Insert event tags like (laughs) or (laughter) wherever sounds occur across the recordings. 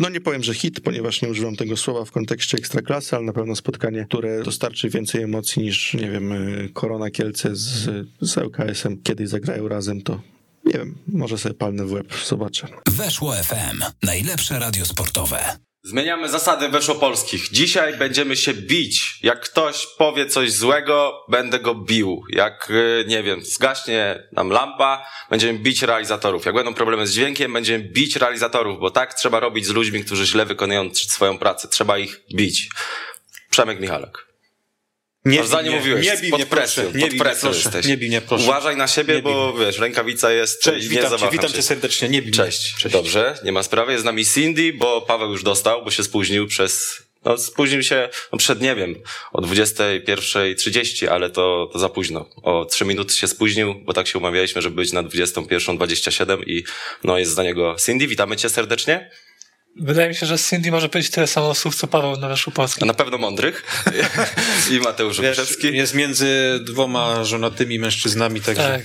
no nie powiem, że hit, ponieważ nie używam tego słowa w kontekście ekstraklasy, ale na pewno spotkanie, które dostarczy więcej emocji niż, nie wiem, y, Korona Kielce z, z ŁKS-em, kiedyś zagrają razem, to nie wiem, może sobie palnę w łeb, zobaczę. Weszło FM, najlepsze radio sportowe. Zmieniamy zasady weszłopolskich. Dzisiaj będziemy się bić. Jak ktoś powie coś złego, będę go bił. Jak, y, nie wiem, zgaśnie nam lampa, będziemy bić realizatorów. Jak będą problemy z dźwiękiem, będziemy bić realizatorów, bo tak trzeba robić z ludźmi, którzy źle wykonują swoją pracę. Trzeba ich bić. Przemek Michalek. Nie Aż za nie mówiłeś. Nie bij pod presją, proszę. Nie pod presją proszę. jesteś. Nie bij mnie, proszę. Uważaj na siebie, Nie bo wiesz, rękawica jest. Cześć, nie witam cię, witam cię serdecznie. Nie bij mnie. Cześć. Dobrze, nie ma sprawy. Jest z nami Cindy, bo Paweł już dostał, bo się spóźnił przez. No, spóźnił się no przed, nie wiem, o 21.30, ale to, to za późno. O 3 minuty się spóźnił, bo tak się umawialiśmy, żeby być na 21.27 i no jest za niego Cindy. Witamy cię serdecznie. Wydaje mi się, że Cindy może powiedzieć tyle samo słów, co Paweł na Weszło Polski. Na pewno mądrych. (laughs) I Mateusz Łuczewski. jest między dwoma żonatymi mężczyznami, także... Tak.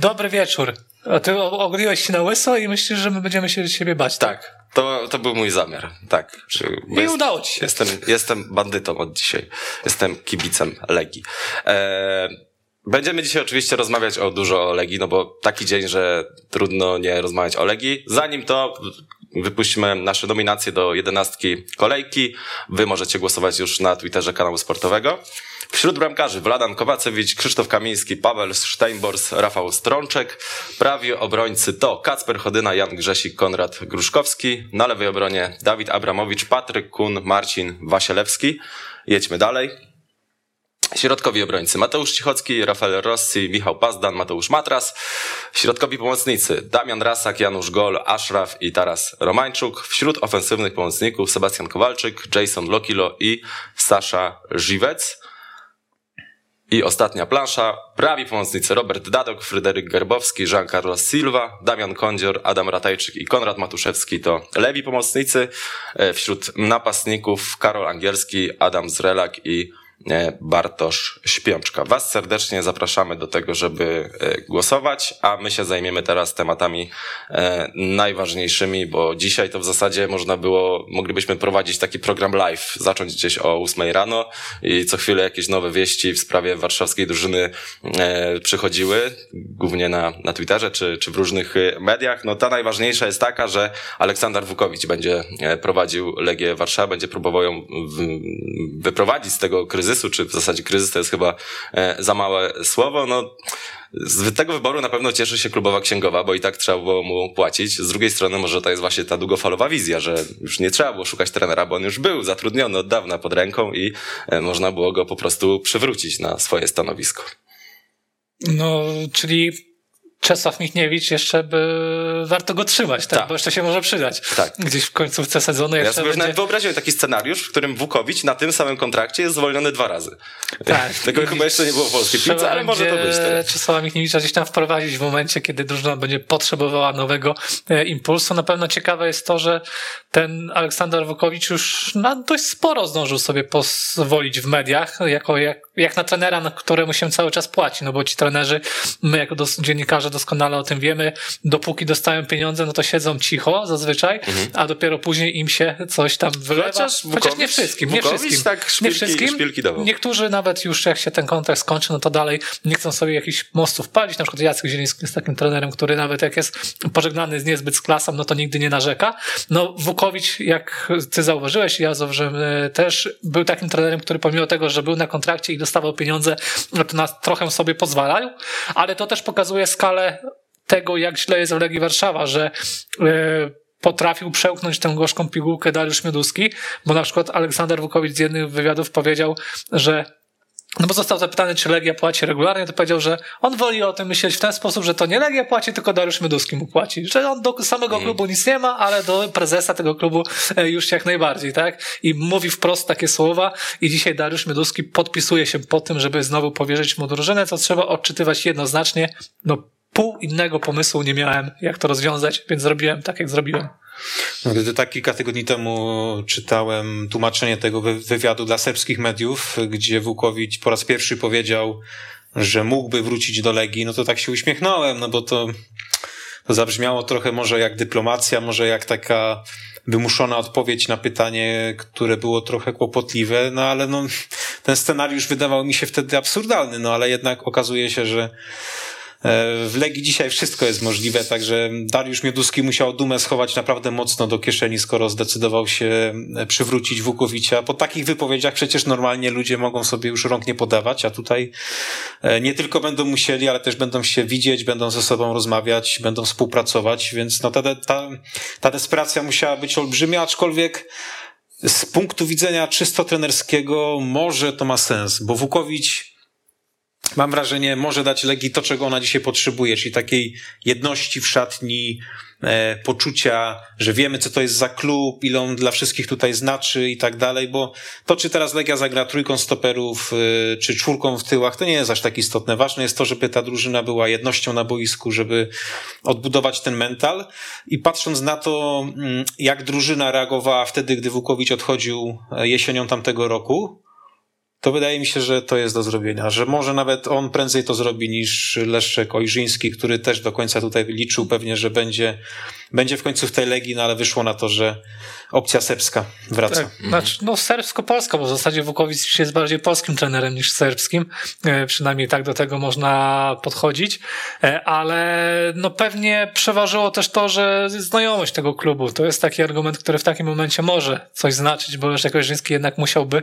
Dobry wieczór. A ty ogoliłeś się na łyso i myślisz, że my będziemy się siebie bać. Tak, to, to był mój zamiar. Tak. I jest- udało ci się. Jestem, jestem bandytą od dzisiaj. Jestem kibicem Legii. E, będziemy dzisiaj oczywiście rozmawiać o dużo o Legii, no bo taki dzień, że trudno nie rozmawiać o Legii. Zanim to wypuścimy nasze nominacje do jedenastki kolejki. Wy możecie głosować już na Twitterze kanału sportowego. Wśród bramkarzy Wladan Kowacewicz, Krzysztof Kamiński, Paweł Steinbors, Rafał Strączek. Prawi obrońcy to Kacper Chodyna, Jan Grzesik, Konrad Gruszkowski. Na lewej obronie Dawid Abramowicz, Patryk Kun, Marcin Wasielewski. Jedźmy dalej. Środkowi obrońcy Mateusz Cichocki, Rafael Rossi, Michał Pazdan, Mateusz Matras. Środkowi pomocnicy Damian Rasak, Janusz Gol, Ashraf i Taras Romańczuk. Wśród ofensywnych pomocników Sebastian Kowalczyk, Jason Lokilo i Sasza Żywec. I ostatnia plansza. Prawi pomocnicy Robert Dadok, Fryderyk Gerbowski, Jean Carlos Silva, Damian Kondzior, Adam Ratajczyk i Konrad Matuszewski to lewi pomocnicy. E, Wśród napastników Karol Angielski, Adam Zrelak i Bartosz Śpiączka. Was serdecznie zapraszamy do tego, żeby e, głosować, a my się zajmiemy teraz tematami e, najważniejszymi, bo dzisiaj to w zasadzie można było, moglibyśmy prowadzić taki program live, zacząć gdzieś o 8 rano i co chwilę jakieś nowe wieści w sprawie warszawskiej drużyny e, przychodziły, głównie na, na Twitterze czy, czy w różnych e, mediach. No ta najważniejsza jest taka, że Aleksander Wukowicz będzie e, prowadził Legię Warszawa, będzie próbował ją wyprowadzić z tego kryzysu, czy w zasadzie kryzys to jest chyba e, za małe słowo. No, z tego wyboru na pewno cieszy się klubowa księgowa, bo i tak trzeba było mu płacić. Z drugiej strony może to jest właśnie ta długofalowa wizja, że już nie trzeba było szukać trenera, bo on już był zatrudniony od dawna pod ręką i e, można było go po prostu przywrócić na swoje stanowisko. No, czyli Czesław Michniewicz jeszcze by warto go trzymać, tak? Tak. Bo jeszcze się może przydać. Tak. Gdzieś w końcówce sezonu Ja jeszcze sobie już nawet będzie... wyobraziłem taki scenariusz, w którym Wukowicz na tym samym kontrakcie jest zwolniony dwa razy. Tak. (laughs) Tego I chyba jeszcze nie było w polskiej piłce, ale może to będzie być teraz. Czesława Michniewicza gdzieś tam wprowadzić w momencie, kiedy drużyna będzie potrzebowała nowego e, impulsu. Na pewno ciekawe jest to, że ten Aleksander Wukowicz już no, dość sporo zdążył sobie pozwolić w mediach, jako, jak, jak na trenera, na któremu się cały czas płaci, no bo ci trenerzy, my jako dos- dziennikarze doskonale o tym wiemy, dopóki dostają pieniądze, no to siedzą cicho zazwyczaj, a dopiero później im się coś tam wylewa. Mhm. Chociaż Wukowicz- nie wszystkim, nie Wukowicz wszystkim. tak nie szpilki- wszystkim. szpilki dawał. Niektórzy nawet już jak się ten kontrakt skończy, no to dalej nie chcą sobie jakichś mostów palić. Na przykład Jacek Zieliński jest takim trenerem, który nawet jak jest pożegnany z niezbyt z klasą, no to nigdy nie narzeka. No Wukowicz, jak ty zauważyłeś, ja zauważyłem e, też, był takim trenerem, który pomimo tego, że był na kontrakcie i dostawał pieniądze, no to na trochę sobie pozwalał, ale to też pokazuje skalę tego, jak źle jest w Legii Warszawa, że e, potrafił przełknąć tę gorzką pigułkę Dariusz Mioduski, bo na przykład Aleksander Wukowicz z jednych wywiadów powiedział, że no bo został zapytany, czy Legia płaci regularnie, to powiedział, że on woli o tym myśleć w ten sposób, że to nie Legia płaci, tylko Dariusz Mioduski mu płaci. Że on do samego klubu nic nie ma, ale do prezesa tego klubu e, już jak najbardziej, tak? I mówi wprost takie słowa i dzisiaj Dariusz Mioduski podpisuje się po tym, żeby znowu powierzyć mu drużynę, co trzeba odczytywać jednoznacznie. No pół innego pomysłu nie miałem, jak to rozwiązać, więc zrobiłem tak, jak zrobiłem. Gdy tak kilka tygodni temu czytałem tłumaczenie tego wy- wywiadu dla serbskich mediów, gdzie Wukowicz po raz pierwszy powiedział, że mógłby wrócić do Legii, no to tak się uśmiechnąłem, no bo to, to zabrzmiało trochę może jak dyplomacja, może jak taka wymuszona odpowiedź na pytanie, które było trochę kłopotliwe, no ale no, ten scenariusz wydawał mi się wtedy absurdalny, no ale jednak okazuje się, że w Legii dzisiaj wszystko jest możliwe, także Dariusz Mioduski musiał dumę schować naprawdę mocno do kieszeni, skoro zdecydował się e, przywrócić Wukowicza. Po takich wypowiedziach przecież normalnie ludzie mogą sobie już rąk nie podawać, a tutaj e, nie tylko będą musieli, ale też będą się widzieć, będą ze sobą rozmawiać, będą współpracować, więc no ta, ta, ta desperacja musiała być olbrzymia, aczkolwiek z punktu widzenia czysto trenerskiego może to ma sens, bo Wukowicz mam wrażenie, może dać Legii to, czego ona dzisiaj potrzebuje, czyli takiej jedności w szatni, e, poczucia, że wiemy, co to jest za klub, ile on dla wszystkich tutaj znaczy i tak dalej, bo to, czy teraz Legia zagra trójką stoperów, e, czy czwórką w tyłach, to nie jest aż tak istotne. Ważne jest to, żeby ta drużyna była jednością na boisku, żeby odbudować ten mental i patrząc na to, mm, jak drużyna reagowała wtedy, gdy Wukowicz odchodził e, jesienią tamtego roku, to wydaje mi się, że to jest do zrobienia, że może nawet on prędzej to zrobi niż Leszczek Ojrzyński, który też do końca tutaj liczył pewnie, że będzie, będzie w końcu w tej Legii, no ale wyszło na to, że opcja serbska wraca. Tak, znaczy, no serbsko-polska, bo w zasadzie Wukowicz jest bardziej polskim trenerem niż serbskim, e, przynajmniej tak do tego można podchodzić, e, ale no pewnie przeważyło też to, że znajomość tego klubu, to jest taki argument, który w takim momencie może coś znaczyć, bo Leszek Ojrzyński jednak musiałby e,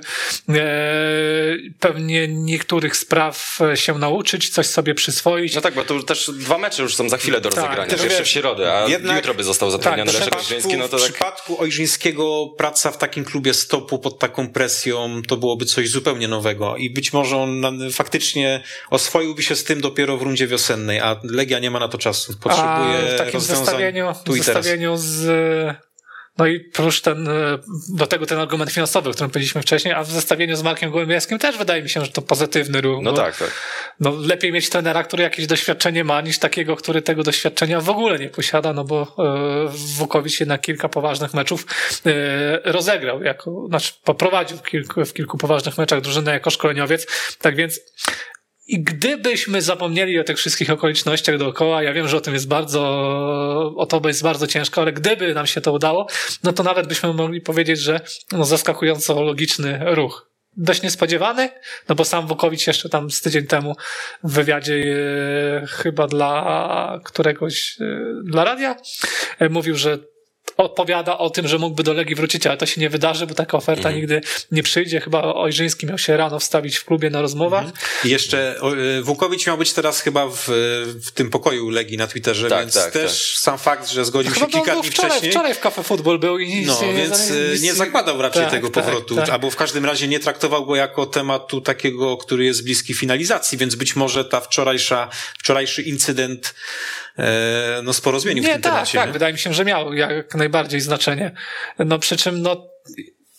pewnie niektórych spraw się nauczyć, coś sobie przyswoić. No tak, bo to też dwa mecze już są za chwilę do tak, rozegrania. Tak, Pierwszy w środę, a jednak, jutro by został zatrudniony tak, Leszek Ojrzyński. No to w tak... przypadku Ojrzyńskiego praca w takim klubie stopu pod taką presją to byłoby coś zupełnie nowego i być może on faktycznie oswoiłby się z tym dopiero w rundzie wiosennej, a Legia nie ma na to czasu. Potrzebuje a w takim zestawieniu, zestawieniu z no i prócz ten, e, do tego ten argument finansowy, o którym powiedzieliśmy wcześniej, a w zestawieniu z Markiem Gołębiewskim też wydaje mi się, że to pozytywny ruch. No tak, tak. No lepiej mieć trenera, który jakieś doświadczenie ma, niż takiego, który tego doświadczenia w ogóle nie posiada, no bo e, Wukowicz jednak kilka poważnych meczów e, rozegrał, jako, znaczy poprowadził w kilku, w kilku poważnych meczach drużynę jako szkoleniowiec, tak więc i gdybyśmy zapomnieli o tych wszystkich okolicznościach dookoła, ja wiem, że o tym jest bardzo, o to jest bardzo ciężko, ale gdyby nam się to udało, no to nawet byśmy mogli powiedzieć, że no zaskakująco logiczny ruch. Dość niespodziewany, no bo sam Wukowicz jeszcze tam z tydzień temu w wywiadzie e, chyba dla któregoś, e, dla radia, e, mówił, że opowiada o tym, że mógłby do Legii wrócić, ale to się nie wydarzy, bo taka oferta mm. nigdy nie przyjdzie. Chyba Ojrzyński miał się rano wstawić w klubie na rozmowach. Mm. I jeszcze y, Wukowicz miał być teraz chyba w, w tym pokoju Legii na Twitterze, tak, więc tak, też tak. sam fakt, że zgodził chyba się kilka dni wczoraj, wcześniej. Wczoraj w Cafe Football był i No, nie więc nie, y, nie zakładał raczej tak, tego tak, powrotu, tak. albo w każdym razie nie traktował go jako tematu takiego, który jest bliski finalizacji, więc być może ta wczorajsza, wczorajszy incydent no sporo zmienił nie, w tym tak, temacie. Tak, nie? wydaje mi się, że miał jak najbardziej znaczenie. No przy czym no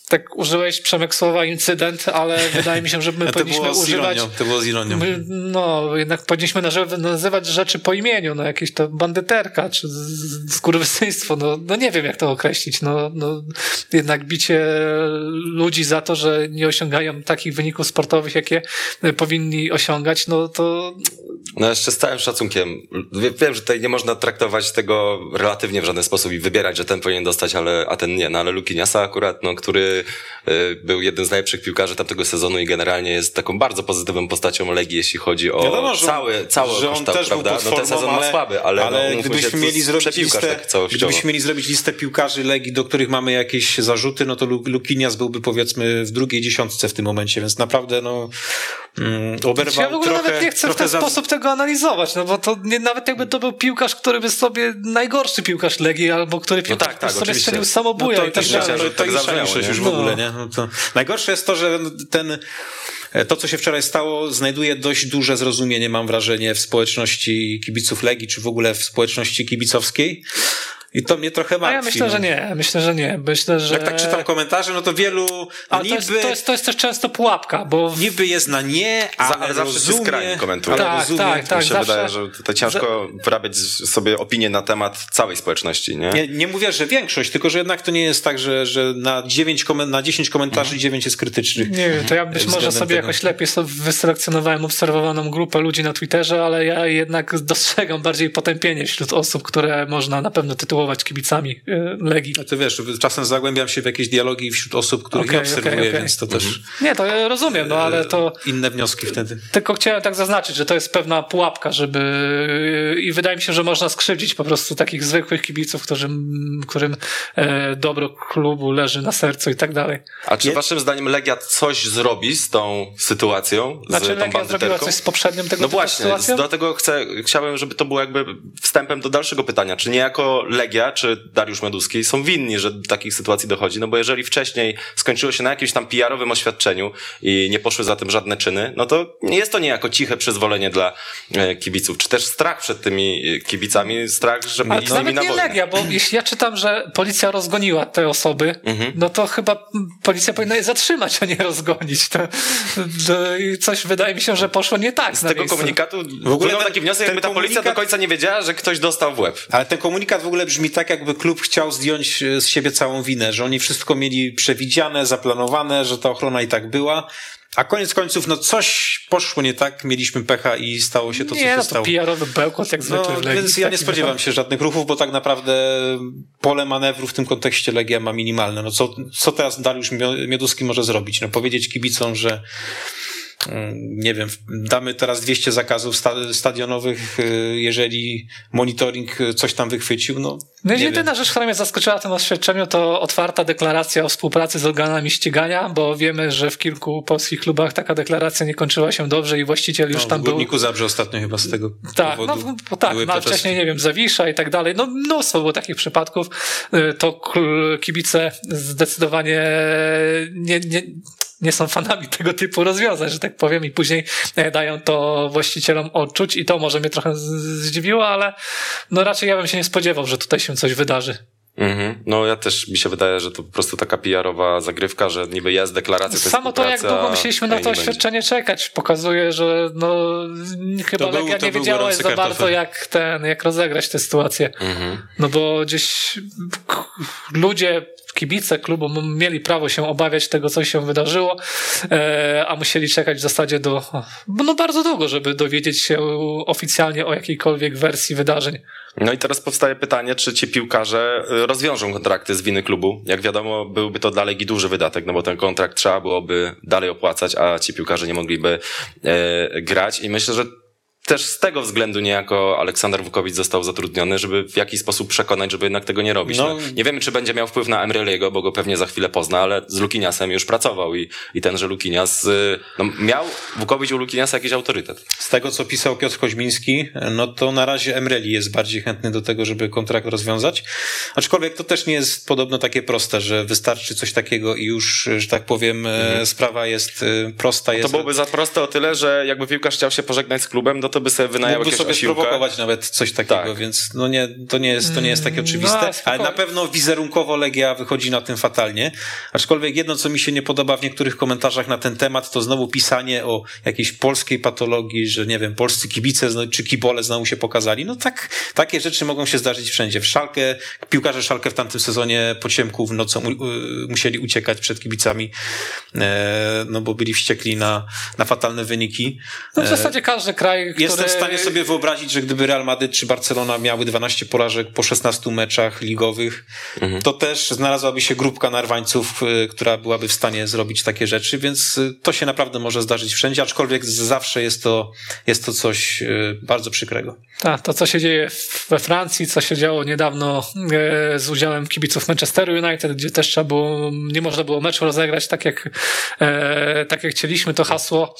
tak użyłeś Przemek słowa incydent, ale (laughs) wydaje mi się, że my powinniśmy używać. Ironią, to było z ironią. My, no, jednak powinniśmy nazywać rzeczy po imieniu, no jakieś to bandyterka, czy skurwysyństwo, no, no nie wiem jak to określić, no, no jednak bicie ludzi za to, że nie osiągają takich wyników sportowych, jakie powinni osiągać, no to no jeszcze z całym szacunkiem. Wiem, że tutaj nie można traktować tego relatywnie w żaden sposób i wybierać, że ten powinien dostać, ale, a ten nie. No ale Lukiniasa akurat, no, który y, był jednym z najlepszych piłkarzy tamtego sezonu i generalnie jest taką bardzo pozytywną postacią Legii, jeśli chodzi o Wiadomo, że, cały, cały że on też prawda? no ten sezon ale, ma słaby, ale, ale no, gdybyśmy mieli zrobić listę, tak gdybyśmy mieli zrobić listę piłkarzy Legii, do których mamy jakieś zarzuty, no to Lukinias byłby powiedzmy w drugiej dziesiątce w tym momencie, więc naprawdę no mm, oberwał ja w ogóle trochę, nawet nie chcę w ten za... sposób tego analizować, no bo to nie, nawet jakby to był piłkarz, który by sobie najgorszy piłkarz Legii, albo który piłkarz no tak, tak, sobie strzelił samobuja no to, i tak dalej. To, to, to, to już w ogóle, nie? No to... Najgorsze jest to, że ten to, co się wczoraj stało, znajduje dość duże zrozumienie, mam wrażenie, w społeczności kibiców Legii, czy w ogóle w społeczności kibicowskiej. I to mnie trochę martwi. A ja myślę, no. że nie. Myślę, że nie. Myślę, że... Jak tak czytam komentarze, no to wielu... No a niby... to, jest, to, jest, to jest też często pułapka, bo... Niby jest na nie, ale, ale zawsze rozumie, skrajnie komentuje. Tak, rozumie. tak, tak. Mi się zawsze... wydaje, że to ciężko wyrabiać sobie opinię na temat całej społeczności, nie? Nie, nie mówię, że większość, tylko że jednak to nie jest tak, że, że na, 9 komen- na 10 komentarzy mhm. 9 jest krytycznych. Nie wiem, to ja być może sobie tego. jakoś lepiej sobie wyselekcjonowałem obserwowaną grupę ludzi na Twitterze, ale ja jednak dostrzegam bardziej potępienie wśród osób, które można na pewno tytułować manipulować kibicami y, Legii. No to wiesz, czasem zagłębiam się w jakieś dialogi wśród osób, których nie obserwuję, okej, okej. więc to też Nie, to ja rozumiem, no ale to inne wnioski wtedy. tylko chciałem tak zaznaczyć, że to jest pewna pułapka, żeby i wydaje mi się, że można skrzywdzić po prostu takich zwykłych kibiców, którym, którym e, dobro klubu leży na sercu i tak dalej. A czy Je- waszym zdaniem Legia coś zrobi z tą sytuacją, Znaczy z tą Legia zrobiła coś z poprzednią tego No właśnie, sytuacją? do tego chcę, chciałem, żeby to było jakby wstępem do dalszego pytania. Czy niejako Legia, czy Dariusz Meduski są winni, że do takich sytuacji dochodzi? No bo jeżeli wcześniej skończyło się na jakimś tam PR-owym oświadczeniu i nie poszły za tym żadne czyny, no to nie jest to niejako ciche przyzwolenie dla e, kibiców. Czy też strach przed tymi e, kibicami, strach, iść to z nimi na nie wojnę. Legia, bo jeśli ja czytam, że policja rozgoniła te osoby, Mhm. no to chyba policja powinna je zatrzymać, a nie rozgonić. To, to, i coś wydaje mi się, że poszło nie tak. Z tego miejscu. komunikatu W ogóle ten- taki wniosek, jakby ta policja do końca nie wiedziała, że ktoś dostał w łeb. Ale ten komunikat w ogóle brzmi tak, jakby klub chciał zdjąć e, z siebie całą winę, że oni wszystko mieli przewidziane, zaplanowane, że ta ochrona i tak była. A koniec końców, no coś poszło nie tak, mieliśmy pecha i stało się to, co nie, się no to stało. PR-owy bełkot jak zwykle No, w Legii. więc ja nie Taki spodziewam się żadnych ruchów, bo tak naprawdę pole manewru w tym kontekście Legia ma minimalne. No co, co teraz Dariusz Mio- Mioduski może zrobić? No powiedzieć kibicom, że nie wiem, damy teraz 200 zakazów sta- stadionowych, y, jeżeli monitoring coś tam wychwycił, no No nie wiem. jedyna rzecz, która mnie zaskoczyła w tym oświadczeniu, to otwarta deklaracja o współpracy z organami ścigania, bo wiemy, że w kilku polskich klubach taka deklaracja nie kończyła się dobrze i właściciel już No, tam w był. Górniku Zabrze ostatnio chyba z tego Tak, no, powodu bo tak, no, ale protesty. wcześniej, nie wiem, Zawisza i tak dalej. No, mnóstwo było takich przypadków. Y, To kibice zdecydowanie nie, nie, nie są fanami tego typu rozwiązań, że tak powiem, i później e, dają to właścicielom odczuć i to może mnie trochę zdziwiło, ale no raczej ja bym się nie spodziewał, że tutaj się coś wydarzy. Mhm. No ja też mi się wydaje, że to po prostu taka PR-owa zagrywka, że niby jest deklaracja tej Samo to, jak długo a na to nie będzie. oświadczenie czekać, pokazuje, że no, chyba był- Legia to nie wiedziała za bardzo, jak ten, jak rozegrać tę sytuację. Mhm. No bo gdzieś ludzie, kibice klubu mieli prawo się obawiać tego, co się wydarzyło, e, a musieli czekać w zasadzie do, no bardzo długo, żeby dowiedzieć się oficjalnie o jakiejkolwiek wersji wydarzeń. No i teraz powstaje pytanie, czy ci piłkarze y, rozwiążą kontrakty z winy klubu. Jak wiadomo, byłby to dla Legii duży wydatek, no bo ten kontrakt trzeba byłoby dalej opłacać, a ci piłkarze nie mogliby e, grać. I myślę, że też z tego względu niejako Aleksander Wukowicz został zatrudniony, żeby w jakiś sposób przekonać, żeby jednak tego nie robić. No. No. Nie wiemy, czy będzie miał wpływ na Emreliego, bo go pewnie za chwilę pozna, ale z Lukiniasem już pracował i, i tenże Lukinias, y, no, miał Wukowicz u Lukiniasa jakiś autorytet. Z tego, co pisał Piotr Koźmiński, no to na razie Emreli jest bardziej chętny do tego, żeby kontrakt rozwiązać. Aczkolwiek to też nie jest podobno takie proste, że wystarczy coś takiego i już, że tak powiem, e, sprawa jest e, prosta. To jest, byłoby za proste o tyle, że jakby piłkarz chciał się pożegnać z klubem, no to by sobie wynajął Mógłby jakieś sobie osiłkę. sprowokować nawet coś takiego, Tak. więc no nie, to, nie jest, to nie jest takie Mm, oczywiste, no, ale na pewno wizerunkowo Legia wychodzi na tym fatalnie. Aczkolwiek jedno, co mi się nie podoba w niektórych komentarzach na ten temat, to znowu pisanie o jakiejś polskiej patologii, że nie wiem, polscy kibice czy kibole znowu się pokazali. No tak, takie rzeczy mogą się zdarzyć wszędzie. W Szalkę, piłkarze Szalkę w tamtym sezonie po ciemku w nocą u, u, musieli uciekać przed kibicami, e, no bo byli wściekli na, na fatalne wyniki. No w zasadzie każdy kraj. Jestem w stanie sobie wyobrazić, że gdyby Real Madryt czy Barcelona miały 12 porażek po 16 meczach ligowych, to też znalazłaby się grupka narwańców, y, która byłaby w stanie zrobić takie rzeczy, więc y, to się naprawdę może zdarzyć wszędzie, aczkolwiek zawsze jest to, jest to coś bardzo przykrego. Tak, to co się dzieje w- we Francji, co się działo niedawno e, z udziałem kibiców Manchesteru United, gdzie też trzeba było, nie można było meczu rozegrać tak jak, e, tak jak chcieliśmy, to hasło,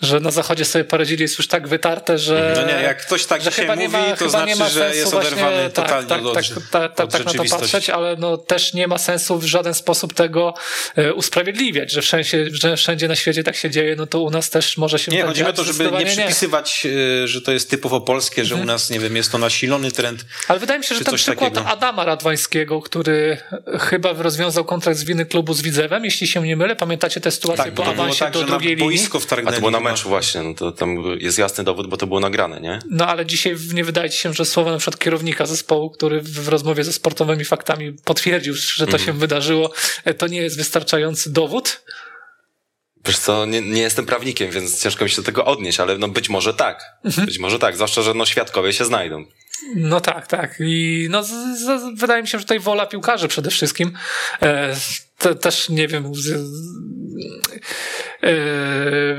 że na zachodzie sobie poradzili jest już tak wytarte, że... No nie, jak ktoś tak że nie mówi, ma, to znaczy, nie ma że jest oderwany tak, totalnie tak, od, tak, tak, tak, od tak na to patrzeć, ale no też nie ma sensu w żaden sposób tego e, usprawiedliwiać, że wszędzie, że wszędzie na świecie tak się dzieje, no to u nas też może się Nie, tak chodzi o to, żeby nie przypisywać, y, że to jest typowo polskie, że u nas, nie wiem, jest to nasilony trend. Ale wydaje mi się, że ten przykład takiego. Adama Radwańskiego, który chyba rozwiązał kontrakt z winy klubu z Widzewem, jeśli się nie mylę, pamiętacie tę sytuację Tak, po awansie tak, do drugiej linii? boisko A wtargnęli. to było na meczu właśnie, no to tam jest jasny dowód, bo to było nagrane, nie? No ale dzisiaj nie wydaje ci się, że słowa na przykład kierownika zespołu, który w rozmowie ze sportowymi faktami potwierdził, że to się wydarzyło, e, to nie jest wystarczający dowód. Wiesz co, nie, nie jestem prawnikiem, więc ciężko mi się do tego odnieść, ale no być może tak. Mhm. Być może tak, zwłaszcza, że no świadkowie się znajdą. No tak, tak. I no, z, z, wydaje mi się, że tutaj wola piłkarzy przede wszystkim. E, te, też nie wiem. Z,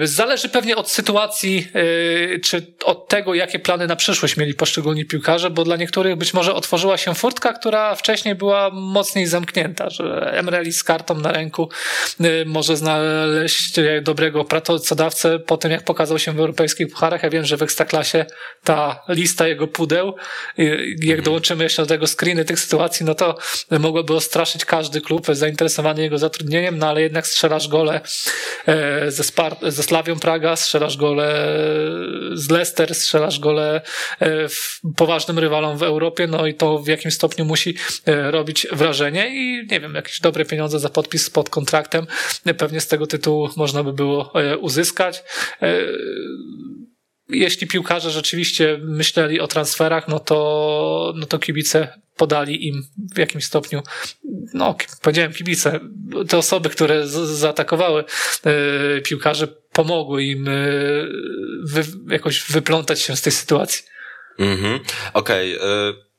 zależy pewnie od sytuacji, e, czy od tego, jakie plany na przyszłość mieli poszczególni piłkarze, bo dla niektórych być może otworzyła się furtka, która wcześniej była mocniej zamknięta, że Emreli z kartą na ręku e, może znaleźć dobrego pracodawcę po tym, jak pokazał się w europejskich pucharach. Ja wiem, że w Ekstraklasie ta lista jego pudeł, jak mhm. dołączymy jeszcze do tego screeny tych sytuacji, no to mogłoby ostraszyć każdy klub zainteresowany jego zatrudnieniem, no ale jednak strzelasz gole e, ze, Spar ze Slawią Praga, strzelasz gole z Leicester, strzelasz gole e, poważnym rywalom w Europie, no i to w jakim stopniu musi e, robić wrażenie i nie wiem, jakieś dobre pieniądze za podpis pod kontraktem pewnie z tego tytułu można by było uzyskać jeśli piłkarze rzeczywiście myśleli o transferach, no to, no to kibice podali im w jakimś stopniu, no powiedziałem kibice, te osoby, które z, zaatakowały y, piłkarzy, pomogły im y, wy, jakoś wyplątać się z tej sytuacji. Mhm. Okej. Okay.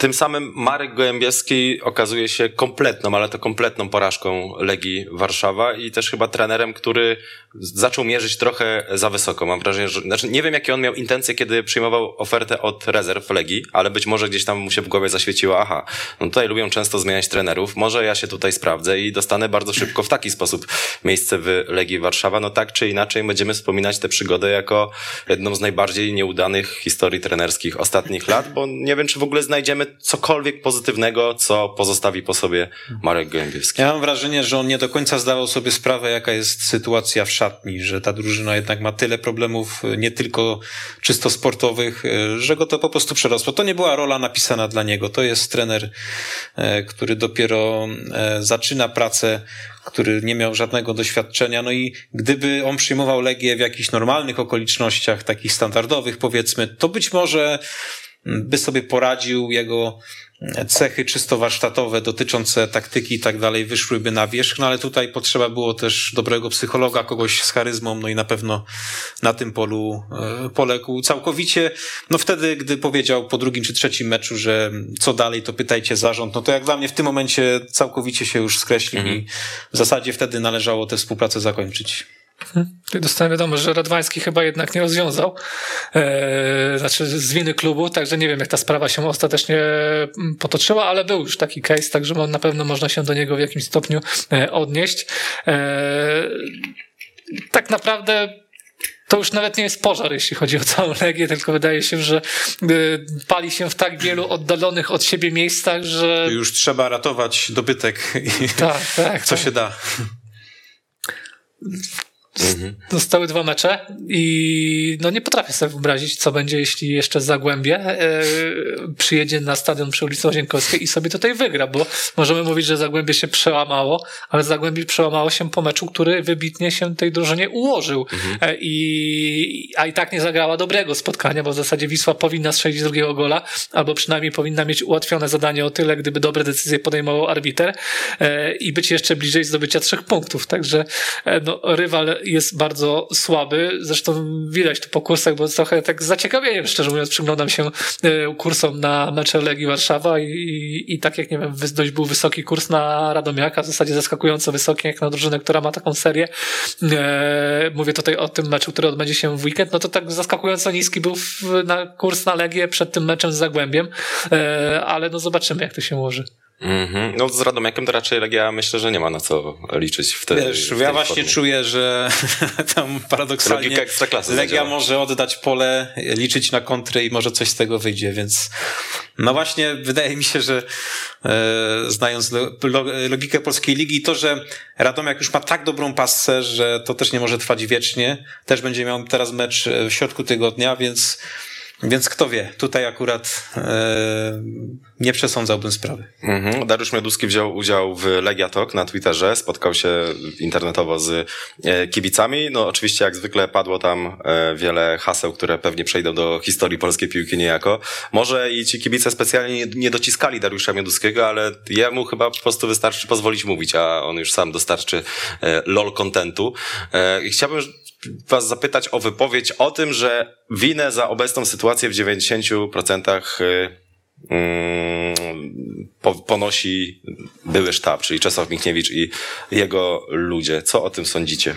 Tym samym Marek Gołębieski okazuje się kompletną, ale to kompletną porażką Legii Warszawa i też chyba trenerem, który zaczął mierzyć trochę za wysoko. Mam wrażenie, że znaczy nie wiem, jakie on miał intencje, kiedy przyjmował ofertę od rezerw Legii, ale być może gdzieś tam mu się w głowie zaświeciło, aha, no tutaj lubią często zmieniać trenerów, może ja się tutaj sprawdzę i dostanę bardzo szybko w taki sposób miejsce w Legii Warszawa. No tak czy inaczej będziemy wspominać tę przygodę jako jedną z najbardziej nieudanych historii trenerskich ostatnich lat, bo nie wiem, czy w ogóle znajdziemy cokolwiek pozytywnego, co pozostawi po sobie Marek Gołębiewski. Ja mam wrażenie, że on nie do końca zdawał sobie sprawę, jaka jest sytuacja w szatni, że ta drużyna jednak ma tyle problemów, nie tylko czysto sportowych, że go to po prostu przerosło. To nie była rola napisana dla niego. To jest trener, e, który dopiero e, zaczyna pracę który nie miał żadnego doświadczenia. No i gdyby on przyjmował Legię w jakichś normalnych okolicznościach, takich standardowych powiedzmy, to być może by sobie poradził, jego cechy czysto warsztatowe dotyczące taktyki i tak dalej wyszłyby na wierzch, no ale tutaj potrzeba było też dobrego psychologa, kogoś z charyzmą, no i na pewno na tym polu e, poległ całkowicie. No wtedy, gdy powiedział po drugim czy trzecim meczu, że co dalej, to pytajcie zarząd, no to jak dla mnie w tym momencie całkowicie się już skreślił mhm. i w zasadzie wtedy należało tę współpracę zakończyć. Dostałem wiadomość, że Radwański chyba jednak nie rozwiązał, e, znaczy z winy klubu, także nie wiem, jak ta sprawa się ostatecznie mm, potoczyła, ale był już taki case, także na pewno można się do niego w jakimś stopniu e, odnieść. E, tak naprawdę to już nawet nie jest pożar, jeśli chodzi o całą Legię, tylko wydaje się, że pali się w tak wielu oddalonych od siebie miejscach, że... Już trzeba ratować dobytek i tak, tak, (laughs) co tak. się da. Mhm. Zostały dwa mecze i no nie potrafię sobie wyobrazić, co będzie, jeśli jeszcze Zagłębie e, przyjedzie na stadion przy ulicy Łazienkowskiej i sobie tutaj wygra, bo możemy mówić, że Zagłębie się przełamało, ale Zagłębie przełamało się po meczu, który wybitnie się tej drużynie ułożył mhm. e, i, a i tak nie zagrała dobrego spotkania, bo w zasadzie Wisła powinna strzelić drugiego gola, albo przynajmniej powinna mieć ułatwione zadanie o tyle, gdyby dobre decyzje podejmował arbiter e, i być jeszcze bliżej zdobycia trzech punktów, także e, no, rywal jest bardzo słaby. Zresztą widać to po kursach, bo trochę tak z zaciekawieniem, szczerze mówiąc, przyglądam się e, kursom na mecze Legii Warszawa i, i, i tak jak, nie wiem, dość był wysoki kurs na Radomiaka, w zasadzie zaskakująco wysoki, jak na drużynę, która ma taką serię. E, mówię tutaj o tym meczu, który odbędzie się w weekend, no to tak zaskakująco niski był w, na kurs na Legię przed tym meczem z Zagłębiem, e, ale no zobaczymy, jak to się ułoży. Mm-hmm. No z Radomiakiem to raczej Legia myślę, że nie ma na co liczyć w, te, Wiesz, w ja właśnie formie. czuję, że (laughs) tam paradoksalnie Legia może oddać pole, liczyć na kontry i może coś z tego wyjdzie, więc no właśnie wydaje mi się, że e, znając lo, lo, logikę polskiej ligi, to, że Radomiak już ma tak dobrą pasę, że to też nie może trwać wiecznie, też będzie miał teraz mecz w środku tygodnia, więc więc kto wie, tutaj akurat e, nie przesądzałbym sprawy. Mhm. Dariusz Mioduski wziął udział w Legia Talk na Twitterze, spotkał się internetowo z e, kibicami. No oczywiście jak zwykle padło tam e, wiele haseł, które pewnie przejdą do historii polskiej piłki niejako. Może i ci kibice specjalnie nie dociskali Dariusza Mioduskiego, ale jemu chyba po prostu wystarczy pozwolić mówić, a on już sam dostarczy lol contentu. Chciałbym was zapytać o wypowiedź o tym, że winę za obecną sytuację w 90% y, mm, po, ponosi były sztab, czyli Czesław Michniewicz i jego ludzie. Co o tym sądzicie?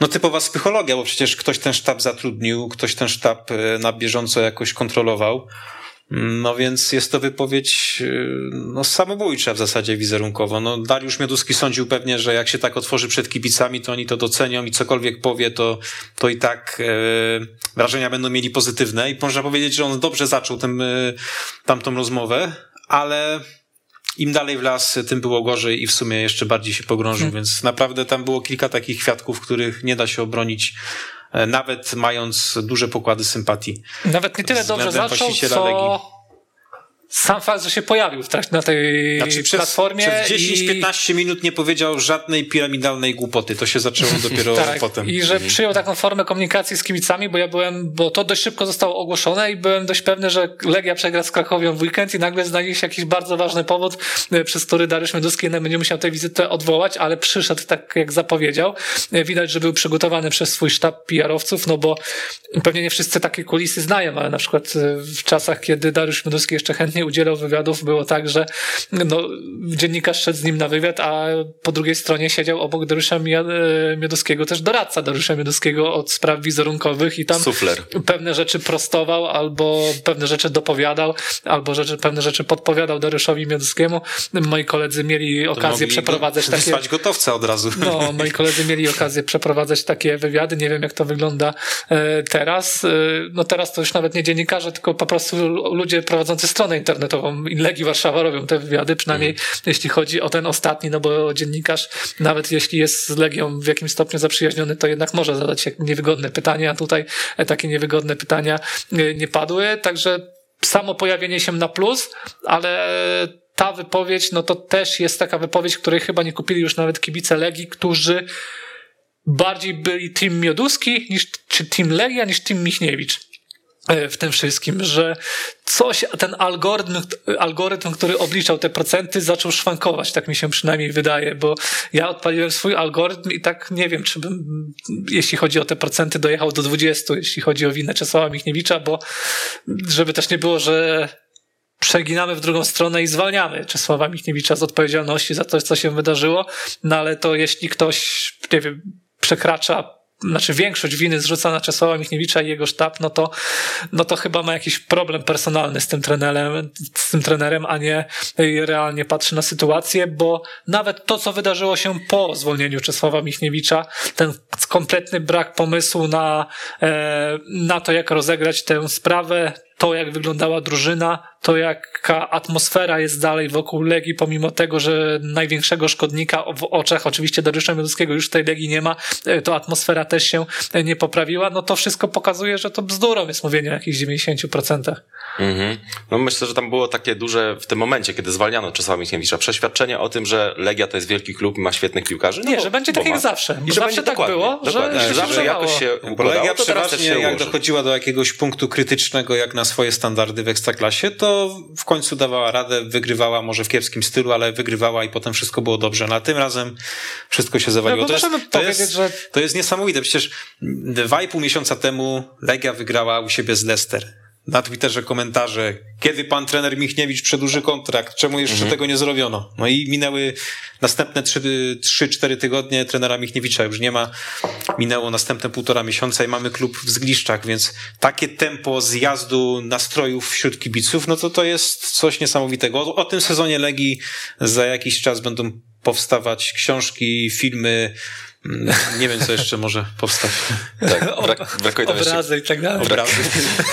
No typowa psychologia, bo przecież ktoś ten sztab zatrudnił, ktoś ten sztab e, na bieżąco jakoś kontrolował. No więc jest to wypowiedź e, no, samobójcza w zasadzie wizerunkowo. No, Dariusz Mioduski sądził pewnie, że jak się tak otworzy przed kibicami, to oni to docenią i cokolwiek powie, to, to i tak e, wrażenia będą mieli pozytywne. I można powiedzieć, że on dobrze zaczął tym, e, tamtą rozmowę, ale im dalej w las, tym było gorzej i w sumie jeszcze bardziej się pogrążył, hmm. więc naprawdę tam było kilka takich kwiatków, których nie da się obronić nawet mając duże pokłady sympatii. Nawet nie tyle dobrze zaczął, co... Sam fakt, że się pojawił w trakcie, na tej znaczy, przez, platformie. Przez 10-15 i... minut nie powiedział żadnej piramidalnej głupoty. To się zaczęło (laughs) dopiero tak, potem. I że mhm. przyjął taką formę komunikacji z kibicami, bo ja byłem, bo to dość szybko zostało ogłoszone i byłem dość pewny, że Legia przegra z Krakowią w weekend i nagle znajdzie się jakiś bardzo ważny powód, e, przez który Dariusz Mioduski będzie musiał tę wizytę odwołać, ale przyszedł tak, jak zapowiedział. E, widać, że był przygotowany przez swój sztab PR-owców, no bo pewnie nie wszyscy takie kulisy znają, ale na przykład e, w czasach, kiedy Dariusz Mioduski jeszcze chętnie udzielał wywiadów, było tak, że no, dziennikarz szedł z nim na wywiad, a po drugiej stronie siedział obok Dariusza Miodowskiego też doradca Dariusza Miodowskiego od spraw wizerunkowych i tam Sufler. pewne rzeczy prostował, albo pewne rzeczy dopowiadał, albo rzeczy, pewne rzeczy podpowiadał Dariuszowi Miodowskiemu. Moi koledzy mieli okazję przeprowadzać go, takie... gotowca od razu. No, moi koledzy mieli okazję przeprowadzać takie wywiady. Nie wiem, jak to wygląda e, teraz. E, no teraz to już nawet nie dziennikarze, tylko po prostu ludzie prowadzący stronę internetową Legii Warszawa robią te wywiady, przynajmniej mm. jeśli chodzi o ten ostatni, no bo dziennikarz, nawet jeśli jest z Legią w jakimś stopniu zaprzyjaźniony, to jednak może zadać się niewygodne pytania, a tutaj takie niewygodne pytania e, nie padły, także samo pojawienie się na plus, ale ta wypowiedź, no to też jest taka wypowiedź, której chyba nie kupili już nawet kibice Legii, którzy bardziej byli team Mioduski niż, czy team Legia niż team Michniewicz. E, w tym wszystkim, że coś, ten algorytm, algorytm, który obliczał te procenty, zaczął szwankować, tak mi się przynajmniej wydaje, bo ja odpaliłem swój algorytm i tak nie wiem, czy bym, jeśli chodzi o te procenty, dojechał do 20, jeśli chodzi o winę Czesława Michniewicza, bo żeby też nie było, że przeginamy w drugą stronę i zwalniamy Czesława Michniewicza z odpowiedzialności za to, co się wydarzyło, no ale to jeśli ktoś, nie wiem, przekracza znaczy większość winy zrzuca na Czesława Michniewicza i jego sztab, no to, no to chyba ma jakiś problem personalny z tym trenerem, z tym trenerem, a nie realnie patrzy na sytuację, bo nawet to, co wydarzyło się po zwolnieniu Czesława Michniewicza, ten kompletny brak pomysłu na, e, na to, jak rozegrać tę sprawę, to, jak wyglądała drużyna, to jaka atmosfera jest dalej wokół Legii, pomimo tego, że największego szkodnika w oczach, oczywiście Dariusza Mioduskiego już tej Legii nie ma, e, to atmosfera też się nie poprawiła, no to wszystko pokazuje, że to bzdurą jest mówienie o jakichś 90%. Mhm. No myślę, że tam było takie duże w tym momencie, kiedy zwalniano Czesława Michniewicza, przeświadczenie o tym, że Legia to jest wielki klub i ma świetnych piłkarzy. No nie, bo, że będzie tak jak zawsze. I że zawsze tak było, dokładnie, że, że zawsze jakoś się układało, Legia to się jak dochodziła do jakiegoś punktu krytycznego, jak na swoje standardy w Ekstraklasie, to w końcu dawała radę, wygrywała może w kiepskim stylu, ale wygrywała i potem wszystko było dobrze. No a tym razem wszystko się zawaliło. No, to, jest, to, jest, że... to jest niesamowite. Przecież dwa i pół miesiąca temu Legia wygrała u siebie z Leicester na Twitterze komentarze, kiedy pan trener Michniewicz przedłuży kontrakt, czemu jeszcze mhm. tego nie zrobiono? No i minęły następne 3-4 tygodnie trenera Michniewicza już nie ma, minęło następne półtora miesiąca i mamy klub w Zgliszczach, więc takie tempo zjazdu nastrojów wśród kibiców, no to to jest coś niesamowitego. O, o tym sezonie Legii za jakiś czas będą powstawać książki, filmy, nie wiem, co jeszcze może powstać. Tak, (laughs) brak, brakuje tam Obrazy jeszcze... i tak dalej. Obrazy.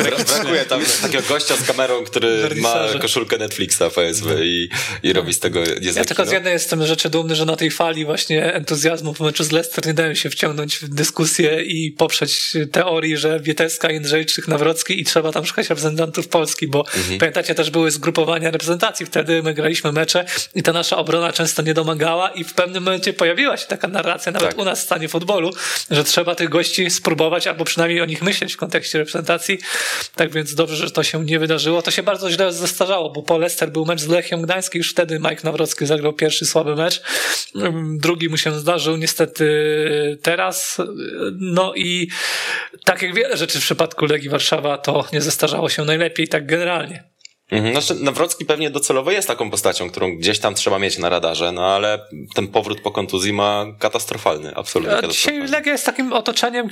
(laughs) brakuje tam takiego gościa z kamerą, który ma koszulkę Netflixa, powiedzmy, i, i robi z tego niezwykle. Ja tylko z jednej jestem rzeczy dumny, że na tej fali właśnie entuzjazmu po meczu z Leicester nie dałem się wciągnąć w dyskusję i poprzeć teorii, że Wieteska, Jędrzejczyk, Nawrocki i trzeba tam szukać reprezentantów Polski, bo mhm. pamiętacie, też były zgrupowania reprezentacji. Wtedy my graliśmy mecze i ta nasza obrona często nie domagała i w pewnym momencie pojawiła się taka narracja, nawet tak u nas stanie futbolu, że trzeba tych gości spróbować, albo przynajmniej o nich myśleć w kontekście reprezentacji. Tak więc dobrze, że to się nie wydarzyło. To się bardzo źle zestarzało, bo po Leicester był mecz z Lechią Gdańsk już wtedy Mike Nawrocki zagrał pierwszy słaby mecz. Drugi mu się zdarzył niestety teraz. No i tak jak wiele rzeczy w przypadku Legii Warszawa, to nie zestarzało się najlepiej tak generalnie. Mhm. Znaczy, Nawrocki pewnie docelowo jest taką postacią, którą gdzieś tam trzeba mieć na radarze, no ale ten powrót po kontuzji ma katastrofalny, absolutnie A katastrofalny. Dzisiaj Legia jest takim otoczeniem,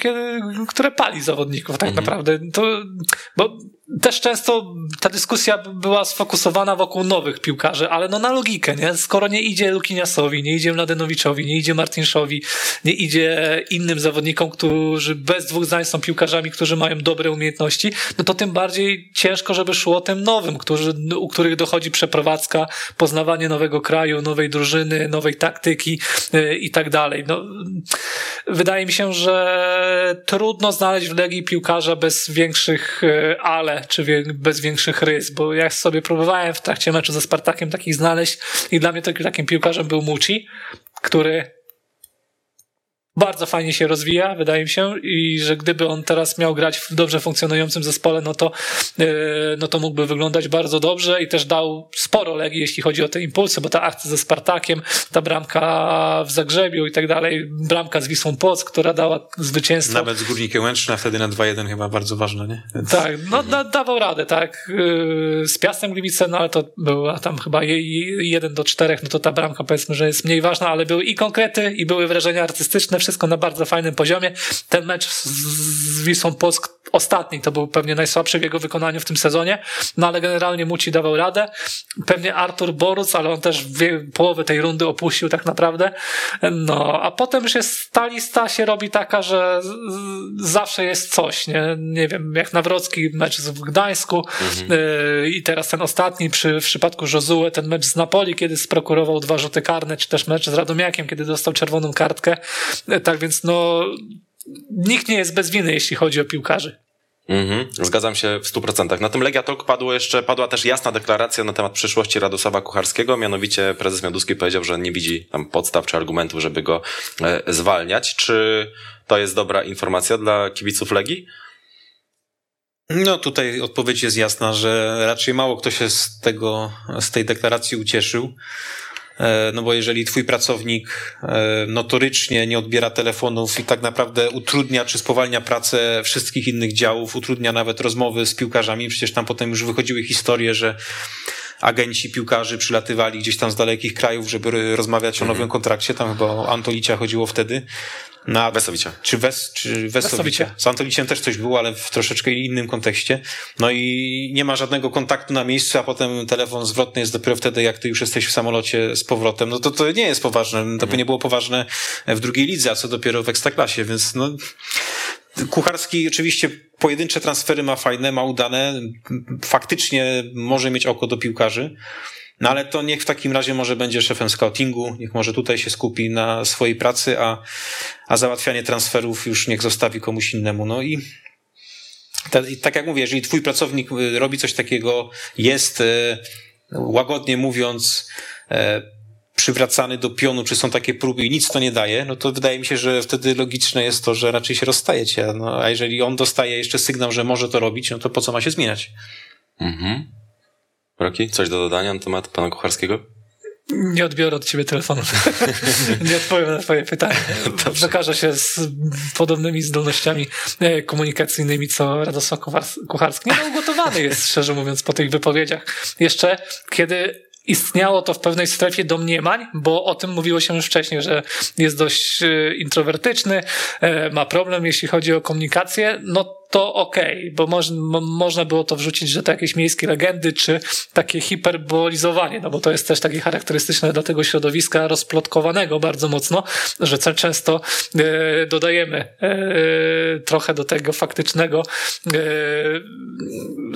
które pali zawodników tak Mhm. naprawdę. To, bo też często ta dyskusja była sfokusowana wokół nowych piłkarzy, ale no na logikę, nie? Skoro nie idzie Lukiniasowi, nie idzie Mladenowiczowi, nie idzie Martinszowi, nie idzie innym zawodnikom, którzy bez dwóch zdań są piłkarzami, którzy mają dobre umiejętności, no to tym bardziej ciężko, żeby szło tym nowym, którzy, u których dochodzi przeprowadzka, poznawanie nowego kraju, nowej drużyny, nowej taktyki yy, i tak dalej. No, wydaje mi się, że trudno znaleźć w Legii piłkarza bez większych yy, ale, czy bez większych rys, bo ja sobie próbowałem w trakcie meczu ze Spartakiem takich znaleźć i dla mnie takim piłkarzem był Muci, który bardzo fajnie się rozwija, wydaje mi się, i że gdyby on teraz miał grać w dobrze funkcjonującym zespole, no to, yy, no to mógłby wyglądać bardzo dobrze i też dał sporo Legii, jeśli chodzi o te impulsy, bo ta akcja ze Spartakiem, ta bramka w Zagrzebiu i tak dalej, bramka z Wisłą Płock, która dała zwycięstwo. Nawet z Górnikiem Łęczna wtedy na 2-1 chyba bardzo ważne, nie? Więc... Tak, no da, dawał radę, tak. Yy, Z Piastem Gliwice, no ale to była tam chyba je- je- jeden do czterech, no to ta bramka powiedzmy, że jest mniej ważna, ale były i konkrety, i były wrażenia artystyczne, wszystko na bardzo fajnym poziomie. Ten mecz z, Wisłą Płock ostatni to był pewnie najsłabszy w jego wykonaniu w tym sezonie, no ale generalnie Muci dawał radę. Pewnie Artur Boruc, ale on też połowę tej rundy opuścił tak naprawdę. No, a potem już jest ta lista się robi taka, że zawsze jest coś, nie? Nie wiem, jak Nawrocki mecz w Gdańsku yy, i teraz ten ostatni przy, w przypadku Josue, ten mecz z Napoli, kiedy sprokurował dwa rzuty karne, czy też mecz z Radomiakiem, kiedy dostał czerwoną kartkę. Yy, Tak więc no, nikt nie jest bez winy, jeśli chodzi o piłkarzy. Mhm, zgadzam się w 100%. Na tym Legia Talk padło jeszcze, padła też jasna deklaracja na temat przyszłości Radosława Kucharskiego, mianowicie prezes Mioduski powiedział, że nie widzi tam podstaw czy argumentów, żeby go e, zwalniać. Czy to jest dobra informacja dla kibiców Legii? No tutaj odpowiedź jest jasna, że raczej mało kto się z tego, z tej deklaracji ucieszył. E, No bo jeżeli twój pracownik e, notorycznie nie odbiera telefonów i tak naprawdę utrudnia czy spowalnia pracę wszystkich innych działów, utrudnia nawet rozmowy z piłkarzami, przecież tam potem już wychodziły historie, że agenci piłkarzy przylatywali gdzieś tam z dalekich krajów, żeby rozmawiać o nowym kontrakcie, tam chyba o Antolicia chodziło wtedy. Na Wesowicie. czy, Wes, czy Wesowicie. Wesowicie. Z Antoliciem też coś było, ale w troszeczkę innym kontekście. No i nie ma żadnego kontaktu na miejscu, a potem telefon zwrotny jest dopiero wtedy, jak ty już jesteś w samolocie z powrotem. No to to nie jest poważne. To by nie było poważne w drugiej lidze, a co dopiero w Ekstraklasie, więc no... Kucharski oczywiście pojedyncze transfery ma fajne, ma udane, faktycznie może mieć oko do piłkarzy, no ale to niech w takim razie może będzie szefem scoutingu, niech może tutaj się skupi na swojej pracy, a, a załatwianie transferów już niech zostawi komuś innemu. No i, i tak jak mówię, jeżeli twój pracownik y, robi coś takiego, jest y, łagodnie mówiąc e, przywracany do pionu, czy są takie próby i nic to nie daje, no to wydaje mi się, że wtedy logiczne jest to, że raczej się rozstajecie. No, a jeżeli on dostaje jeszcze sygnał, że może to robić, no to po co ma się zmieniać? Mhm. Roki, coś do dodania na temat pana Kucharskiego? Nie odbiorę od ciebie telefonu. (laughs) nie odpowiem na twoje pytanie. Przekażę się z podobnymi zdolnościami e, komunikacyjnymi, co Radosław Kuchar- Kucharski. Nie no, ugotowany jest, (laughs) szczerze mówiąc, po tych wypowiedziach. Jeszcze kiedy istniało to w pewnej strefie domniemań, bo o tym mówiło się już wcześniej, że jest dość e, introwertyczny, e, ma problem, jeśli chodzi o komunikację, no to okej, bo moż, mo, można było to wrzucić, że to jakieś miejskie legendy, czy takie hiperbolizowanie, no bo to jest też takie charakterystyczne dla tego środowiska rozplotkowanego bardzo mocno, że często e, dodajemy e, trochę do tego faktycznego e,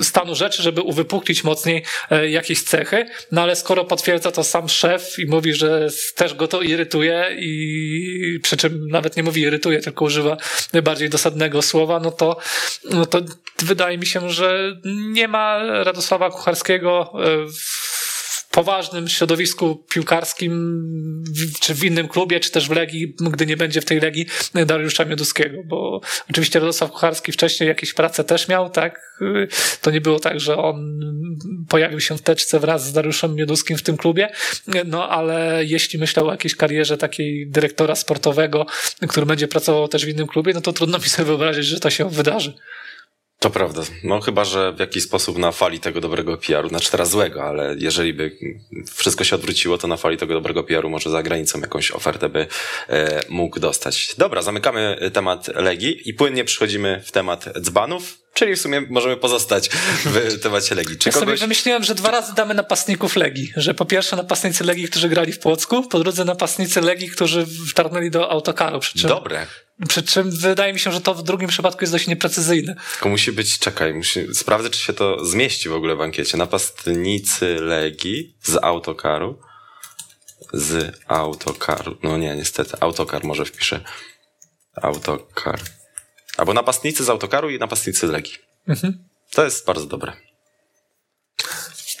stanu rzeczy, żeby uwypuklić mocniej e, jakieś cechy, no ale skoro potwierdza to sam szef i mówi, że też go to irytuje i przy czym nawet nie mówi irytuje, tylko używa bardziej dosadnego słowa, no to, no to wydaje mi się, że nie ma Radosława Kucharskiego e, w poważnym środowisku piłkarskim, czy w innym klubie, czy też w Legii, gdy nie będzie w tej Legii Dariusza Mioduskiego, bo oczywiście Radosław Kucharski wcześniej jakieś prace też miał, tak? To nie było tak, że on pojawił się w teczce wraz z Dariuszem Mioduskim w tym klubie, no ale jeśli myślał o jakiejś karierze takiej dyrektora sportowego, który będzie pracował też w innym klubie, no to trudno mi sobie wyobrazić, że to się wydarzy. To prawda. No chyba, że w jakiś sposób na fali tego dobrego PR-u, znaczy teraz złego, ale jeżeli by wszystko się odwróciło, to na fali tego dobrego PR-u może za granicą jakąś ofertę by e, mógł dostać. Dobra, zamykamy temat Legii i płynnie przechodzimy w temat dzbanów, czyli w sumie możemy pozostać w (laughs) temacie Legii. Czy ja kogoś... sobie wymyśliłem, że dwa razy damy napastników Legii. Że po pierwsze napastnicy Legii, którzy grali w Płocku, po drugie napastnicy Legii, którzy wtarnęli do autokaru. Przy czym... Dobre. Przy czym wydaje mi się, że to w drugim przypadku jest dość nieprecyzyjne. Tylko musi być, czekaj, musi, sprawdzę, czy się to zmieści w ogóle w ankiecie. Napastnicy Legii z autokaru. Z autokaru. No nie, niestety. Autokar może wpiszę. Autokar. Albo napastnicy z autokaru i napastnicy Legii. Mhm. To jest bardzo dobre.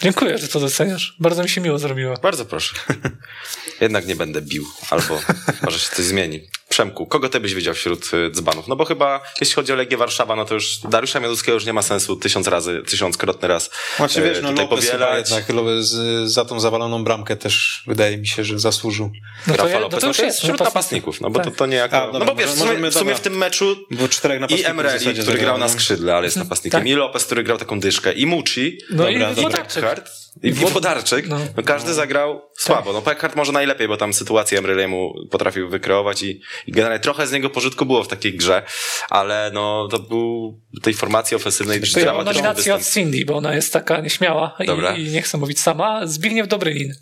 Dziękuję, że to doceniasz. Bardzo mi się miło zrobiło. Bardzo proszę. (laughs) Jednak nie będę bił, albo może się coś zmieni. Przemku, kogo ty byś widział wśród y, dzbanów? No bo chyba, jeśli chodzi o Legię Warszawa, no to już Dariusza Mioduskiego już nie ma sensu tysiąc razy, tysiąckrotny raz Znaczy wiesz, no Lopez powielać. jednak Lopez za tą zawaloną bramkę też wydaje mi się, że zasłużył. No to, Rafa Lopez, no to, no to jest wśród napastników, no bo tak. to, to nie jako... A, no bo wiesz, w sumie, w, sumie w tym meczu bo czterech i Emreli, który grał na skrzydle, ale jest mhm. napastnikiem, tak. i Lopez, który grał taką dyszkę, i Muci, no dobra, i Włodarczyk. I Włodarczyk. No. no każdy zagrał słabo. No Pekard może najlepiej, bo tam sytuację Emreliemu potrafił wykreować i, i generalnie trochę z niego pożytku było w takiej grze, ale no to był tej formacji ofensywnej to ja nominację od Cindy, bo ona jest taka nieśmiała i, i, nie chcę mówić sama. Zbigniew Dobrylin.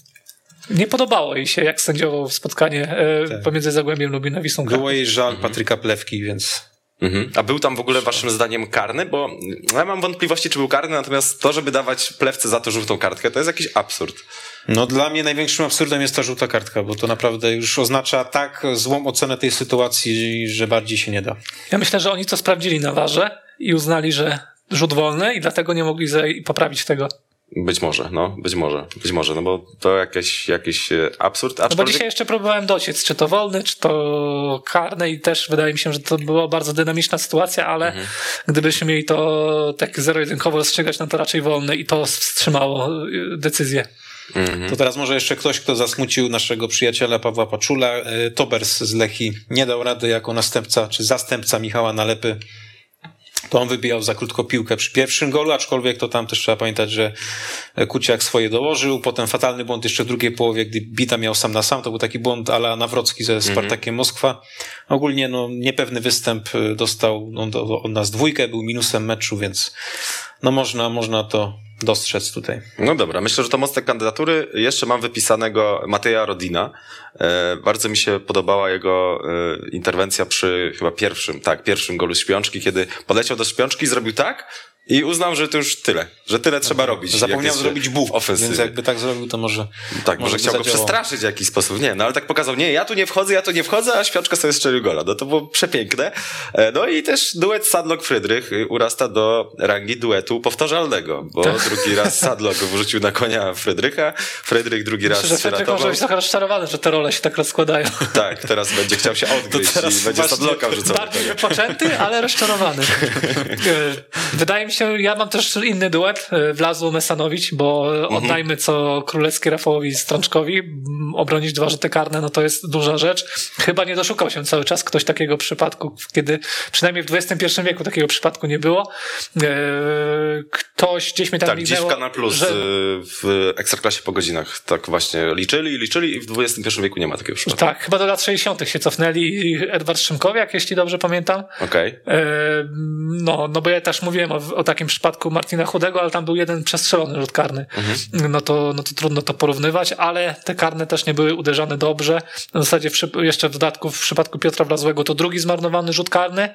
Nie podobało jej się, jak sędziował spotkanie e, tak. pomiędzy Zagłębiem Lubin a Wisłą Było jej żal mhm. Patryka Plewki, więc... Mhm. A był tam w ogóle waszym zdaniem karny? Bo ja mam wątpliwości, czy był karny, natomiast to, żeby dawać plewce za to żółtą kartkę, to jest jakiś absurd. No dla mnie największym absurdem jest ta żółta kartka, bo to naprawdę już oznacza tak złą ocenę tej sytuacji, że bardziej się nie da. Ja myślę, że oni to sprawdzili na warze i uznali, że rzut wolny i dlatego nie mogli poprawić tego. Być może, no, być może, być może, no bo to jakiś, jakiś e, absurd. Aczkolwiek... No bo dzisiaj jeszcze próbowałem dociec, czy to wolny, czy to karny i też wydaje mi się, że to była bardzo dynamiczna sytuacja, ale mhm. gdybyśmy mieli to tak zero-jedynkowo rozstrzygać, no to raczej wolny i to wstrzymało e, decyzję. Mhm. To teraz może jeszcze ktoś, kto zasmucił naszego przyjaciela Pawła Paczula. E, Tobers z Lechi nie dał rady jako następca, czy zastępca Michała Nalepy to on wybijał za krótko piłkę przy pierwszym golu, aczkolwiek to tam też trzeba pamiętać, że Kuciak swoje dołożył, potem fatalny błąd jeszcze w drugiej połowie, gdy Bita miał sam na sam, to był taki błąd ala Nawrocki ze mhm. Spartakiem. Moskwa. Ogólnie no, niepewny występ y, dostał on, on nas dwójkę, był minusem meczu, więc no można, można to dostrzec tutaj. No dobra, myślę, że to mocne kandydatury. Jeszcze mam wypisanego Mateja Rodina. E, bardzo mi się podobała jego e, interwencja przy chyba pierwszym, tak, pierwszym golu śpiączki, kiedy podleciał do śpiączki, zrobił tak, i uznał, że to już tyle, że tyle trzeba okay. robić. Zapomniał zrobić buch, ofensywy. więc jakby tak zrobił, to może Tak, może, chciał go przestraszyć w jakiś sposób, nie, no ale tak pokazał, nie, ja tu nie wchodzę, ja tu nie wchodzę, a Świączka sobie strzelił gola. No to było przepiękne. E, no i też duet Sadlock-Frydrych urasta do rangi duetu powtarzalnego, bo tak. drugi raz Sadlock (laughs) wrzucił na konia Frydrycha, Frydrych drugi raz Myślę, że może być trochę rozczarowany, że te role się tak rozkładają. Tak, teraz będzie chciał się odgryźć i będzie Sadlocka wrzucał. Bardziej wypoczęty, ale rozczarowany. (laughs) Wydaje mi się, się, ja mam też inny duet, e, Wlazło Mesanowicz, bo mhm. oddajmy co królewski Rafałowi Strączkowi, obronić dwa rzuty karne, no to jest duża rzecz. Chyba nie doszukał się cały czas ktoś takiego przypadku, kiedy przynajmniej w XXI wieku takiego przypadku nie było. E, ktoś gdzieś mi tam Tak, gdzieś w Kanal Plus że... w Ekstraklasie po godzinach tak właśnie liczyli, liczyli i w XXI wieku nie ma takiego przypadku. Tak, chyba do lat 60. się cofnęli Edward Szymkowiak, jeśli dobrze pamiętam. Okej. Okay. E, no, no bo ja też mówiłem o, o takim przypadku Martina Chudego, ale tam był jeden przestrzelony rzut karny. Mhm. No, to, no to trudno to porównywać, ale te karne też nie były uderzane dobrze. W zasadzie w, jeszcze w dodatku w przypadku Piotra Wlazłego to drugi zmarnowany rzut karny. E,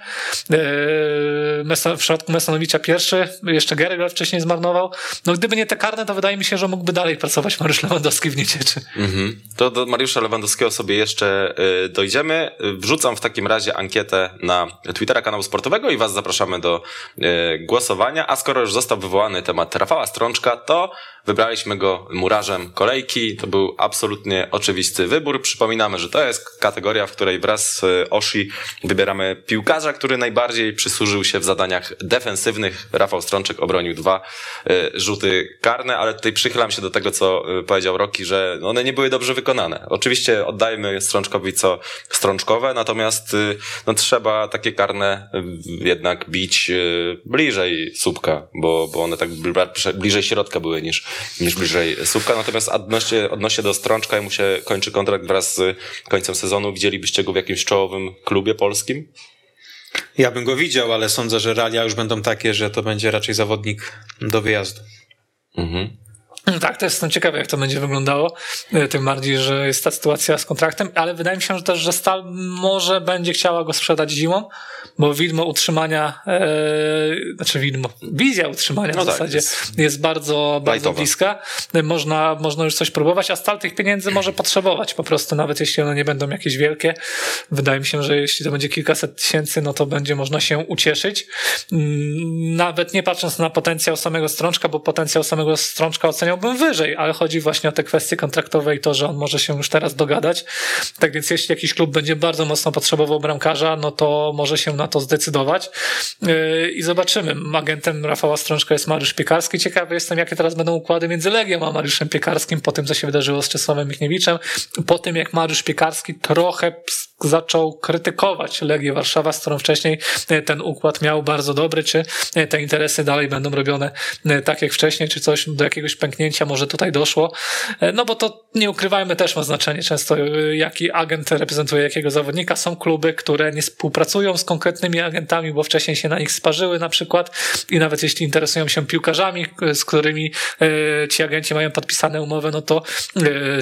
w przypadku Mesanowicza pierwszy, jeszcze Geregel wcześniej zmarnował. No gdyby nie te karne, to wydaje mi się, że mógłby dalej pracować Mariusz Lewandowski w niecieczy. Mhm. To do Mariusza Lewandowskiego sobie jeszcze e, dojdziemy. Wrzucam w takim razie ankietę na Twittera kanału sportowego i was zapraszamy do e, głosowania głosowania, a skoro już został wywołany temat Rafała Strączka, to wybraliśmy go murarzem kolejki. To był absolutnie oczywisty wybór. Przypominamy, że to jest kategoria, w której wraz z Oshi wybieramy piłkarza, który najbardziej przysłużył się w zadaniach defensywnych. Rafał Strączek obronił dwa y, rzuty karne, ale tutaj przychylam się do tego, co y, powiedział Roki, że one nie były dobrze wykonane. Oczywiście oddajmy Strączkowi co strączkowe, natomiast no, trzeba takie karne jednak bić bliżej słupka, bo, bo one tak bliżej środka były niż, niż bliżej słupka. Natomiast odnośnie, odnośnie do Strączka, jak mu się kończy kontrakt wraz z końcem sezonu, widzielibyście go w jakimś czołowym klubie polskim? Ja bym go widział, ale sądzę, że realia już będą takie, że to będzie raczej zawodnik do wyjazdu. Mhm. (laughs) Tak, też jestem ciekawy, jak to będzie wyglądało. E, tym bardziej, że jest ta sytuacja z kontraktem, ale wydaje mi się że też, że Stal może będzie chciała go sprzedać zimą, bo widmo utrzymania, e, znaczy widmo, wizja utrzymania no w tak, zasadzie jest, jest bardzo, bardzo bliska. Można, można już coś próbować, a Stal tych pieniędzy (clears throat) może potrzebować po prostu, nawet jeśli one nie będą jakieś wielkie. Wydaje mi się, że jeśli to będzie kilkaset tysięcy, no to będzie można się ucieszyć. Mm, nawet nie patrząc na potencjał samego Strączka, bo potencjał samego Strączka oceniałbym wyżej, ale chodzi właśnie o te kwestie kontraktowe i to, że on może się już teraz dogadać. Tak więc jeśli jakiś klub będzie bardzo mocno potrzebował bramkarza, no to może się na to zdecydować. Yy, I zobaczymy. Agentem Rafała Strączka jest Mariusz Piekarski. Ciekawy jestem, jakie teraz będą układy między Legią a Mariuszem Piekarskim po tym, co się wydarzyło z Czesławem Michniewiczem. Po tym, jak Mariusz Piekarski trochę zaczął krytykować Legię Warszawa, z którą wcześniej e, ten układ miał bardzo dobry, czy e, te interesy dalej będą robione e, tak jak wcześniej, czy coś do jakiegoś pęknięcia może tutaj doszło. No bo to nie ukrywajmy też ma znaczenie często, jaki agent reprezentuje jakiego zawodnika. Są kluby, które nie współpracują z konkretnymi agentami, bo wcześniej się na nich sparzyły na przykład i nawet jeśli interesują się piłkarzami, z którymi ci agenci mają podpisane umowy, no to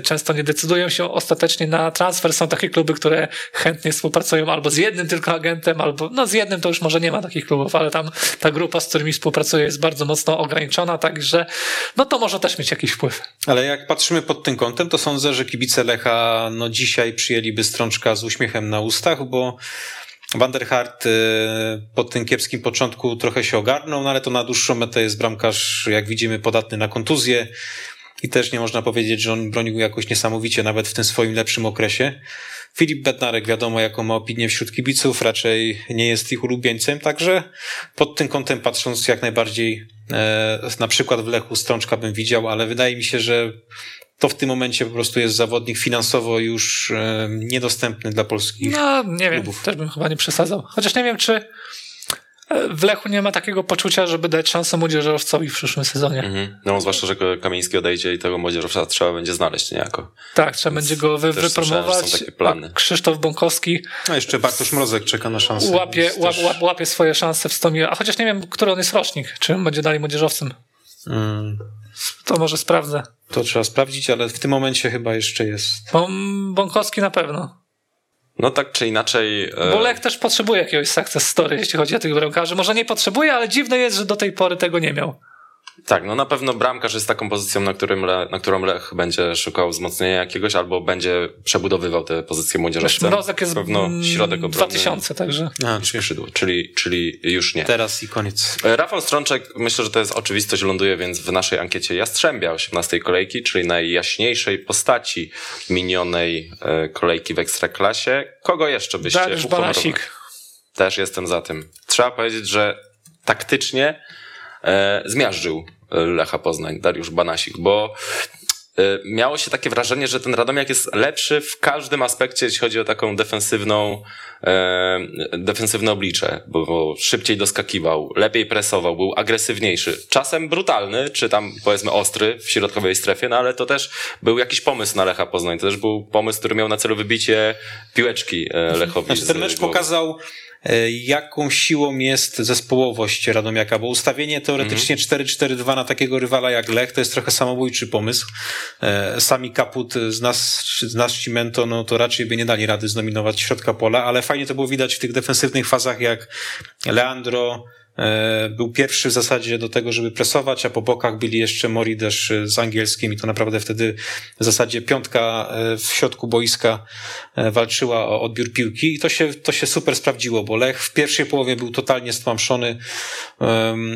często nie decydują się ostatecznie na transfer. Są takie kluby, które chętnie współpracują albo z jednym tylko agentem, albo no z jednym to już może nie ma takich klubów, ale tam ta grupa, z którymi współpracuje jest bardzo mocno ograniczona, także no to może też mieć jakiś wpływ. Ale jak patrzymy pod tym kątem, to sądzę, że kibice Lecha no dzisiaj przyjęliby strączka z uśmiechem na ustach, bo Vanderhart y, po tym kiepskim początku trochę się ogarnął, no ale to na dłuższą metę jest bramkarz, jak widzimy, podatny na kontuzję i też nie można powiedzieć, że on bronił jakoś niesamowicie, nawet w tym swoim lepszym okresie. Filip Bednarek wiadomo, jaką ma opinię wśród kibiców, raczej nie jest ich ulubieńcem, także pod tym kątem patrząc jak najbardziej e, na przykład w Lechu Strączka bym widział, ale wydaje mi się, że to w tym momencie po prostu jest zawodnik finansowo już e, niedostępny dla polskich No, nie klubów. wiem, też bym chyba nie przesadzał. Chociaż nie wiem, czy w Lechu nie ma takiego poczucia, żeby dać szansę młodzieżowcowi w przyszłym sezonie. Mhm. No zwłaszcza, że Kamiński odejdzie i tego młodzieżowca trzeba będzie znaleźć niejako. Tak, trzeba Więc będzie go wy, wypromować. Są takie plany. Krzysztof Bąkowski. No jeszcze Bartosz Mrozek czeka na szansę. Łapie, łap, łap, łapie swoje szanse w Stomie. A chociaż nie wiem, który on jest rocznik. Czy on będzie dalej młodzieżowcem. Hmm. To może sprawdzę. To trzeba sprawdzić, ale w tym momencie chyba jeszcze jest. Bąkowski na pewno. No tak czy inaczej. E, Bo Lech też potrzebuje jakiegoś success story, jeśli chodzi o tych bramkarzy. Może nie potrzebuje, ale dziwne jest, że do tej pory tego nie miał. Tak, no na pewno bramkarz jest taką pozycją, na, którym Le, na którą Lech będzie szukał wzmocnienia jakiegoś, albo będzie przebudowywał te pozycje młodzieżowcem. Mrozek jest pewno środek obrony. 2000, także. A, czyli skrzydło, czyli, czyli już nie. Teraz i koniec. E, Rafał Strączek, myślę, że to jest oczywistość, ląduje więc w naszej ankiecie Jastrzębia 18 kolejki, czyli najjaśniejszej postaci minionej e, kolejki w Ekstraklasie. Kogo jeszcze byście Dariusz Banasik. Też jestem za tym. Trzeba powiedzieć, że taktycznie e, zmiażdżył Lecha Poznań, Dariusz Banasik, bo e, miało się takie wrażenie, że ten Radomiak jest lepszy w każdym aspekcie, jeśli chodzi o taką defensywną, e, defensywne oblicze, bo, bo, szybciej doskakiwał, lepiej presował, był agresywniejszy, czasem brutalny, czy tam powiedzmy ostry w środkowej strefie, no ale to też był jakiś pomysł na Lecha Poznań, to też był pomysł, który miał na celu wybicie piłeczki e, Lechowi. Znaczy, (laughs) ten mecz pokazał E, jaką siłą jest zespołowość Radomiaka, bo ustawienie teoretycznie mm 4-4-2 na takiego rywala jak Lech to jest trochę samobójczy pomysł. E, sami Kaput z nas, z nas Cimento, no to raczej by nie dali rady znominować środka pola, ale fajnie to było widać w tych defensywnych fazach jak Leandro, e, był pierwszy w zasadzie do tego, żeby presować, a po bokach byli jeszcze Moridesz z angielskim i to naprawdę wtedy w zasadzie piątka e, w środku boiska e, walczyła o odbiór piłki i to się, to się super sprawdziło, bo Lech w pierwszej połowie był totalnie stłamszony.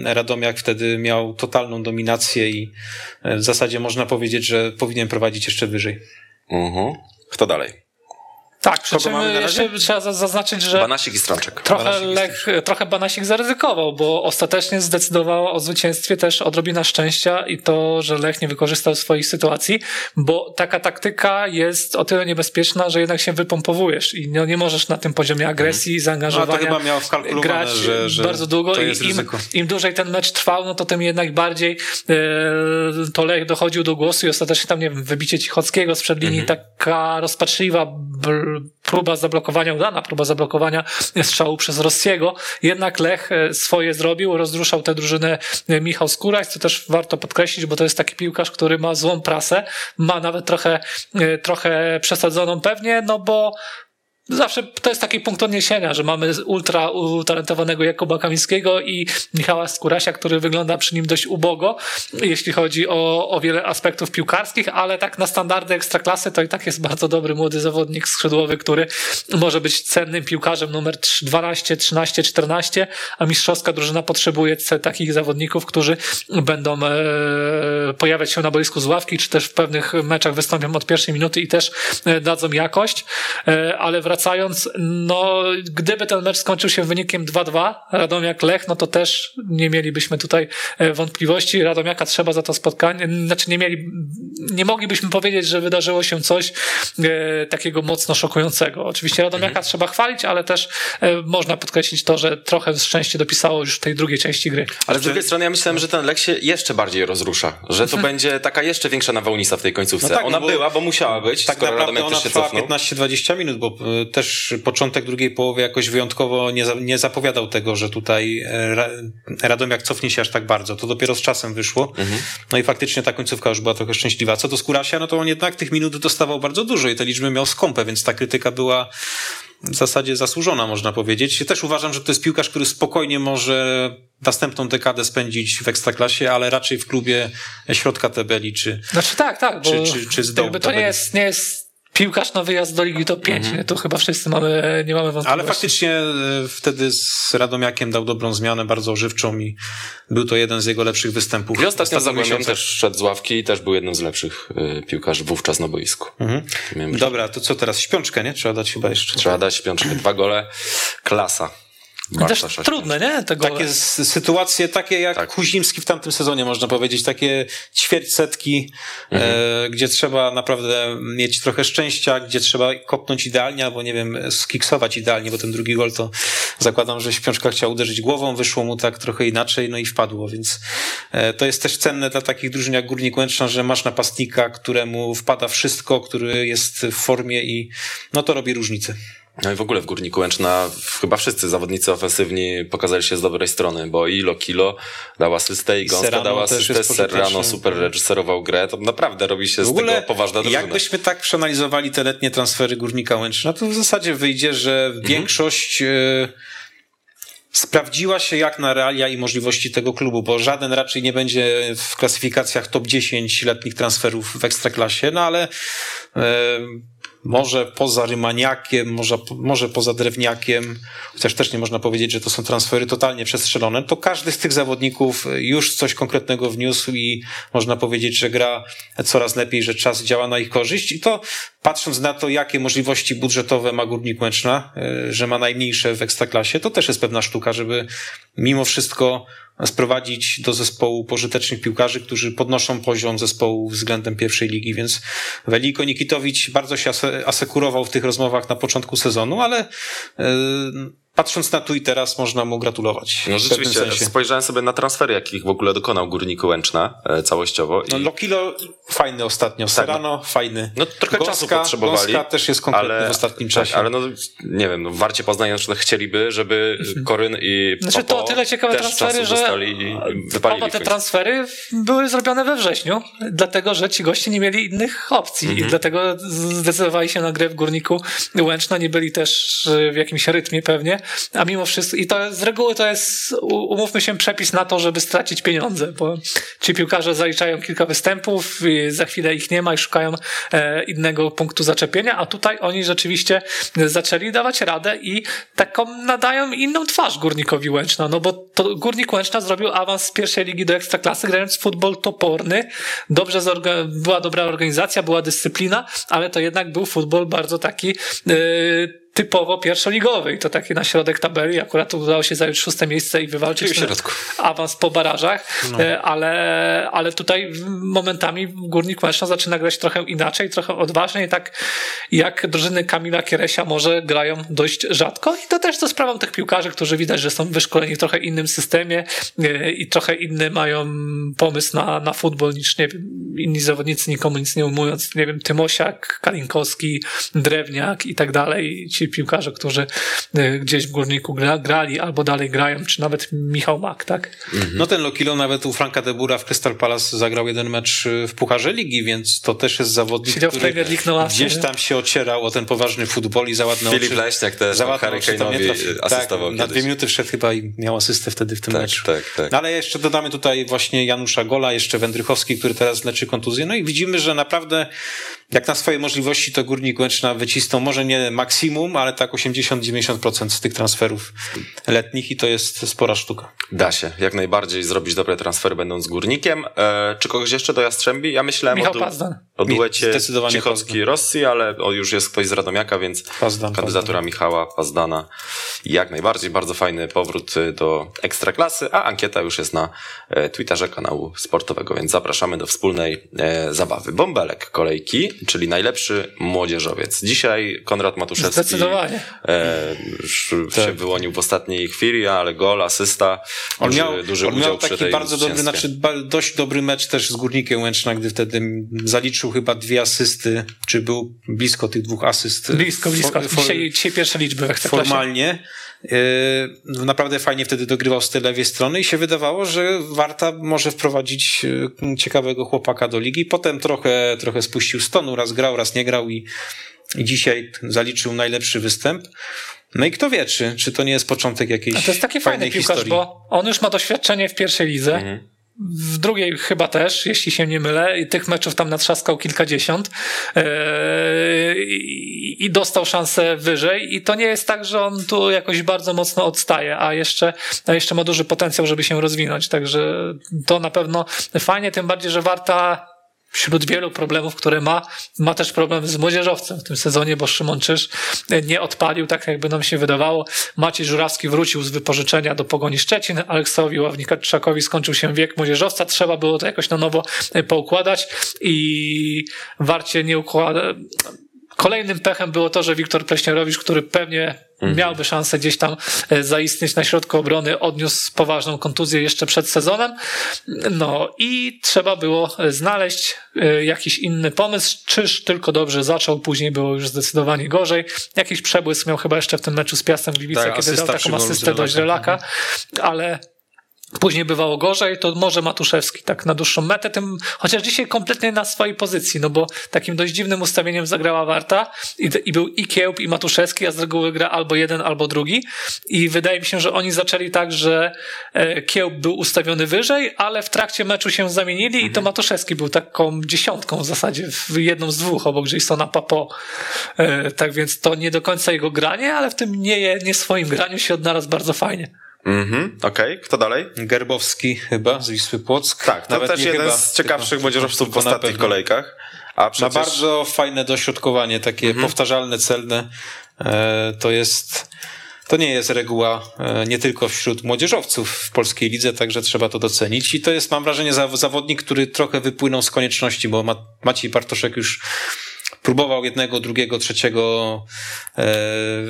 Radomiak wtedy miał totalną dominację i w zasadzie można powiedzieć, że powinien prowadzić jeszcze wyżej. Mhm. Kto dalej? Tak, przy czym jeszcze trzeba zaznaczyć, że Banasik i Strączek. Trochę, Banasik Lech, trochę Banasik zaryzykował, bo ostatecznie zdecydowało o zwycięstwie też odrobina szczęścia i to, że Lech nie wykorzystał swoich sytuacji, bo taka taktyka jest o tyle niebezpieczna, że jednak się wypompowujesz i no, nie możesz na tym poziomie agresji, hmm. zaangażowania no, to chyba miał grać że, że bardzo długo i im, im, dłużej ten mecz trwał, no to tym jednak bardziej e, to Lech dochodził do głosu i ostatecznie tam, nie wiem, wybicie Cichockiego sprzed linii, hmm. taka rozpaczliwa próba zablokowania, udana próba zablokowania strzału przez Rossiego. Jednak Lech e, swoje zrobił, rozruszał tę drużynę e, Michał Skórać, co też warto podkreślić, bo to jest taki piłkarz, który ma złą prasę, ma nawet trochę, e, trochę przesadzoną pewnie, no bo Zawsze to jest taki punkt odniesienia, że mamy ultra utalentowanego Jakuba Kamińskiego i Michała Skurasia, który wygląda przy nim dość ubogo, jeśli chodzi o, o wiele aspektów piłkarskich, ale tak na standardy ekstraklasy to i tak jest bardzo dobry młody zawodnik skrzydłowy, który może być cennym piłkarzem numer 12, 13, 14, a mistrzowska drużyna potrzebuje takich zawodników, którzy będą e, pojawiać się na boisku z ławki, czy też w pewnych meczach wystąpią od pierwszej minuty i też e, dadzą jakość, e, ale wracając wracając, no gdyby ten mecz skończył się wynikiem 2-2, Radomiak-Lech, no to też nie mielibyśmy tutaj e, wątpliwości. Radomiaka trzeba za to spotkanie, znaczy nie mieli, nie moglibyśmy powiedzieć, że wydarzyło się coś e, takiego mocno szokującego. Oczywiście Radomiaka mhm. trzeba chwalić, ale też e, można podkreślić to, że trochę szczęście dopisało już w tej drugiej części gry. Ale z drugiej strony ja myślałem, że ten Lech się jeszcze bardziej rozrusza, że to mhm. (laughs) będzie taka jeszcze większa nawałnica w tej końcówce. No tak, ona no była, bo musiała być. Tak naprawdę ona trwała 15-20 minut, bo też początek drugiej połowy jakoś wyjątkowo nie, nie zapowiadał tego, że tutaj e, Radomiak cofnie się aż tak bardzo. To dopiero z czasem wyszło. Mhm. No i faktycznie ta końcówka już była trochę szczęśliwa. Co do Skurasia, no to on jednak tych minut dostawał bardzo dużo i te liczby miał skąpe, więc ta krytyka była w zasadzie zasłużona, można powiedzieć. Też uważam, że to jest piłkarz, który spokojnie może następną dekadę spędzić w ekstraklasie, ale raczej w klubie środka tabeli, czy. Znaczy tak, tak, bo czy, czy, czy z dołu to nie jest, nie jest piłkarz na wyjazd do Ligi to 5, mhm. to chyba wszyscy mamy, nie mamy wątpliwości. Ale faktycznie e, wtedy z Radomiakiem dał dobrą zmianę, bardzo ożywczą i był to jeden z jego lepszych występów. I ostatnio Zagłębiam też szedł z ławki i też był jednym z lepszych e, piłkarzy wówczas na boisku. Mhm. Dobra, to co teraz? Śpiączkę, nie? Trzeba dać chyba jeszcze. Trzeba dać śpiączkę. Dwa gole. Klasa. Też trudne, nie? Tego takie sytuacje, takie jak tak. Kuzimski w tamtym sezonie, można powiedzieć, takie ćwierćsetki, mhm. e, gdzie trzeba naprawdę mieć trochę szczęścia, gdzie trzeba kopnąć idealnie, albo nie wiem, skiksować idealnie, bo ten drugi gol to zakładam, że Śpiączka chciał uderzyć głową, wyszło mu tak trochę inaczej, no i wpadło, więc e, to jest też cenne dla takich drużyn jak Górnik Łęczna, że masz napastnika, któremu wpada wszystko, który jest w formie i no to robi różnicę. No i w ogóle w Górniku Łęczna chyba wszyscy zawodnicy ofensywni pokazali się z dobrej strony, bo Ilo Kilo dał asystę i Gąska dał asystę, Serrano super reżyserował grę, to naprawdę robi się z tego poważna drużyna. Jakbyśmy tak przeanalizowali te letnie transfery Górnika Łęczna, to w zasadzie wyjdzie, że mhm. większość e, sprawdziła się jak na realia i możliwości tego klubu, bo żaden raczej nie będzie w klasyfikacjach top 10 letnich transferów w Ekstraklasie, no ale e, może poza Rymaniakiem, może, może poza Drewniakiem, chociaż też nie można powiedzieć, że to są transfery totalnie przestrzelone, to każdy z tych zawodników już coś konkretnego wniósł i można powiedzieć, że gra coraz lepiej, że czas działa na ich korzyść. I to patrząc na to, jakie możliwości budżetowe ma Górnik Łęczna, e, że ma najmniejsze w Ekstraklasie, to też jest pewna sztuka, żeby mimo wszystko sprowadzić do zespołu pożytecznych piłkarzy, którzy podnoszą poziom zespołu względem pierwszej ligi, więc Weliko Nikitowicz bardzo się asekurował w tych rozmowach na początku sezonu, ale yy, patrząc na tu i teraz można mu gratulować. No rzeczywiście, sensie. spojrzałem sobie na transfery, jakich w ogóle dokonał Górnik Łęczna e, całościowo. I... No Lokilo fajny ostatnio, tak, Serrano no, fajny. No trochę Goska, czasu potrzebowali. Goska też jest konkretny ale, w ostatnim tak, czasie. Tak, ale no nie wiem, no, warcie Poznań na przykład chcieliby, żeby mhm. Koryn i Znaczy to o tyle ciekawe transfery, że oba te transfery były zrobione we wrześniu, dlatego, że ci goście nie mieli innych opcji mhm. i dlatego zdecydowali się na grę w Górniku Łęczna, nie byli też w jakimś rytmie pewnie a mimo wszystko, i to z reguły to jest, umówmy się, przepis na to, żeby stracić pieniądze, bo ci piłkarze zaliczają kilka występów, za chwilę ich nie ma i szukają e, innego punktu zaczepienia, a tutaj oni rzeczywiście zaczęli dawać radę i taką nadają inną twarz Górnikowi Łęczna, no bo to Górnik Łęczna zrobił awans z pierwszej ligi do ekstraklasy, grając futbol toporny, dobrze była dobra organizacja, była dyscyplina, ale to jednak był futbol bardzo taki yy, typowo pierwszoligowy i to takie na środek tabeli. Akurat udało się zająć szóste miejsce i wywalczyć awans po barażach, no. E, ale, ale tutaj momentami Górnik Łęczna zaczyna grać trochę inaczej, trochę odważniej, tak jak drużyny Kamila Kieresia może grają dość rzadko i to też za sprawą tych piłkarzy, którzy widać, że są wyszkoleni w trochę innym systemie e, i trochę inny mają pomysł na, na futbol niż nie wiem, inni zawodnicy, nikomu nic nie umując, nie wiem, Tymosiak, Kalinkowski, Drewniak i tak dalej. Ci ci piłkarze, którzy y, gdzieś w Górniku grali albo dalej grają, czy nawet Michał Mak, tak? Mhm. No ten Lokilo nawet u Franka de Bura w Crystal Palace zagrał jeden mecz y, w Pucharze Ligi, więc to też jest zawodnik, Siedział który no gdzieś tam się ocierał o ten poważny futbol i załadnął Filip Leśniak też Harry Kane'owi asystował tak, Na dwie minuty wszedł chyba i miał asystę wtedy w tym tak, meczu. Tak, tak. No, ale jeszcze dodamy tutaj właśnie Janusza Gola, jeszcze Wędrychowski, który teraz leczy kontuzję. No i widzimy, że naprawdę jak na swoje możliwości to Górnik Łęczna wycisnął może nie maksimum, ale tak 80-90% z tych transferów letnich i to jest spora sztuka. Da się, jak najbardziej zrobić dobre transfery będąc Górnikiem. E, czy kogoś jeszcze do Jastrzębi? Ja myślałem Michał o, du- Pazdan. o duecie Cichocki-Rossi, ale o, już jest ktoś z Radomiaka, więc Pazdan, kandydatura Pazdan. Michała Pazdana jak najbardziej. Bardzo fajny powrót y, do Ekstraklasy, a ankieta już jest na e, Twitterze kanału sportowego, więc zapraszamy do wspólnej e, zabawy. Bąbelek kolejki czyli najlepszy młodzieżowiec. Dzisiaj Konrad Matuszewski Zdecydowanie. E, się tak. wyłonił w ostatniej chwili, ale gol, asysta, on duży, miał, duży on udział miał taki bardzo dobry, znaczy dość dobry mecz też z Górnikiem Łęczna, gdy wtedy zaliczył chyba dwie asysty, czy był blisko tych dwóch asyst. Blisko, blisko. For, dzisiaj, dzisiaj pierwsze liczby w Formalnie. Yy, naprawdę fajnie wtedy dogrywał z tej lewej strony i się wydawało, że Warta może wprowadzić yy, ciekawego chłopaka do ligi. Potem trochę, trochę spuścił stonu, raz grał, raz nie grał i, i dzisiaj zaliczył najlepszy występ. No i kto wie, czy, czy to nie jest początek jakiejś. A to jest taki fajny piłkarz, historii. bo on już ma doświadczenie w pierwszej lidze. Mhm w drugiej chyba też, jeśli się nie mylę, i tych meczów tam natrzaskał kilkadziesiąt yy, i dostał szansę wyżej i to nie jest tak, że on tu jakoś bardzo mocno odstaje, a jeszcze, a jeszcze ma duży potencjał, żeby się rozwinąć, także to na pewno fajnie, tym bardziej, że Warta wśród wielu problemów, które ma, ma też problem z młodzieżowcem. W tym sezonie, bo Szymon Czyż nie odpalił, tak jakby nam się wydawało. Maciej Żurawski wrócił z wypożyczenia do Pogoni Szczecin, Aleksowi Ławnika-Trzakowi skończył się wiek młodzieżowca, trzeba było to jakoś na nowo poukładać i Warcie nie układa, Kolejnym pechem było to, że Wiktor Pleśniarowicz, który pewnie mhm. miałby szansę gdzieś tam e, zaistnieć na środku obrony, odniósł poważną kontuzję jeszcze przed sezonem. No i trzeba było znaleźć e, jakiś inny pomysł. Czyż tylko dobrze zaczął, później było już zdecydowanie gorzej. Jakiś przebłysk miał chyba jeszcze w tym meczu z Piastem Gliwice, tak, kiedy dał taką asystę do Źrelaka, ale Później bywało gorzej, to może Matuszewski tak na dłuższą metę, tym, chociaż dzisiaj kompletnie na swojej pozycji, no bo takim dość dziwnym ustawieniem zagrała Warta i, i był i Kiełb i Matuszewski, a z reguły gra albo jeden, albo drugi i wydaje mi się, że oni zaczęli tak, że e, Kiełb był ustawiony wyżej, ale w trakcie meczu się zamienili mhm. i to mhm. Matuszewski był taką dziesiątką w zasadzie, w jedną z dwóch obok Jasona Papo. E, tak więc to nie do końca jego granie, ale w tym nie, nie swoim graniu się odnalazł bardzo fajnie. Mhm, okej. Okay. Kto dalej? Gerbowski chyba, z Wisły Płock. Tak, to Nawet też jeden chyba, z ciekawszych młodzieżowców w ostatnich kolejkach. A przecież... Ma bardzo fajne dośrodkowanie, takie mhm. powtarzalne, celne. E, to jest... To nie jest reguła e, nie tylko wśród młodzieżowców w polskiej lidze, także trzeba to docenić. I to jest, mam wrażenie, zawodnik, który trochę wypłynął z konieczności, bo Maciej Bartoszek już próbował jednego, drugiego, trzeciego e,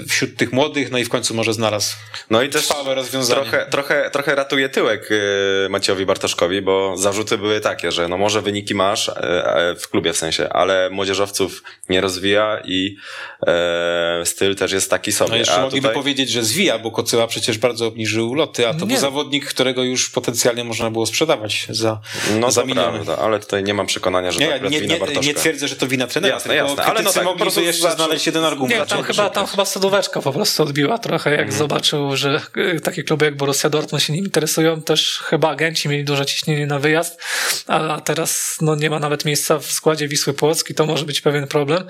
wśród tych młodych, no i w końcu może znalazł no i też rozwiązanie. Trochę, trochę, trochę ratuje tyłek e, Maciejowi Bartoszkowi, bo zarzuty były takie, że no może wyniki masz e, e, w klubie w sensie, ale młodzieżowców nie rozwija i e, styl też jest taki sobie. No jeszcze a mogliby tutaj... powiedzieć, że zwija, bo Kocyła przecież bardzo obniżył loty, a to nie. był zawodnik, którego już potencjalnie można było sprzedawać za, no za miliony. Prawda, ale tutaj nie mam przekonania, że nie, tak nie, wina nie, nie twierdzę, że to wina trenera, jasne, jasne, bo ale no tak, po prostu jeszcze zaczął- znaleźć jeden argument. Nie, tam chyba, tam chyba sodóweczka po prostu odbiła trochę, jak Mhm. zobaczył, że y, takie kluby jak Borussia Dortmund się nim interesują. Też chyba agenci mieli duże ciśnienie na wyjazd, a teraz no, nie ma nawet miejsca w składzie Wisły Płocki, to może być pewien problem.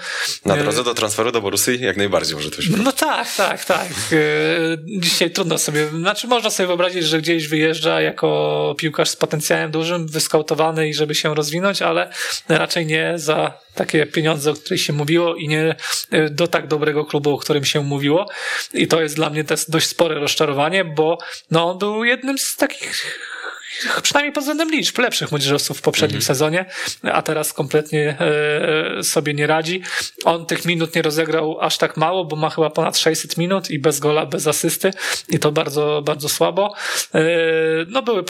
Na Y, drodze do transferu do Borussii jak najbardziej może to być. No tak, tak, tak. Y, Dzisiaj trudno sobie, znaczy można sobie wyobrazić, że gdzieś wyjeżdża jako piłkarz z potencjałem dużym, wyskautowany i żeby się rozwinąć, ale raczej nie za takie pieniądze, o których się mówiło i nie y, do tak dobrego klubu, o którym się mówiło. I to jest dla mnie też dość spore rozczarowanie, bo no, on był jednym z takich przynajmniej pod względem liczb lepszych młodzieżowców w poprzednim sezonie, a teraz kompletnie e, sobie nie radzi. On tych minut nie rozegrał aż tak mało, bo ma chyba ponad 600 minut i bez gola, bez asysty i to bardzo, bardzo słabo. E, no były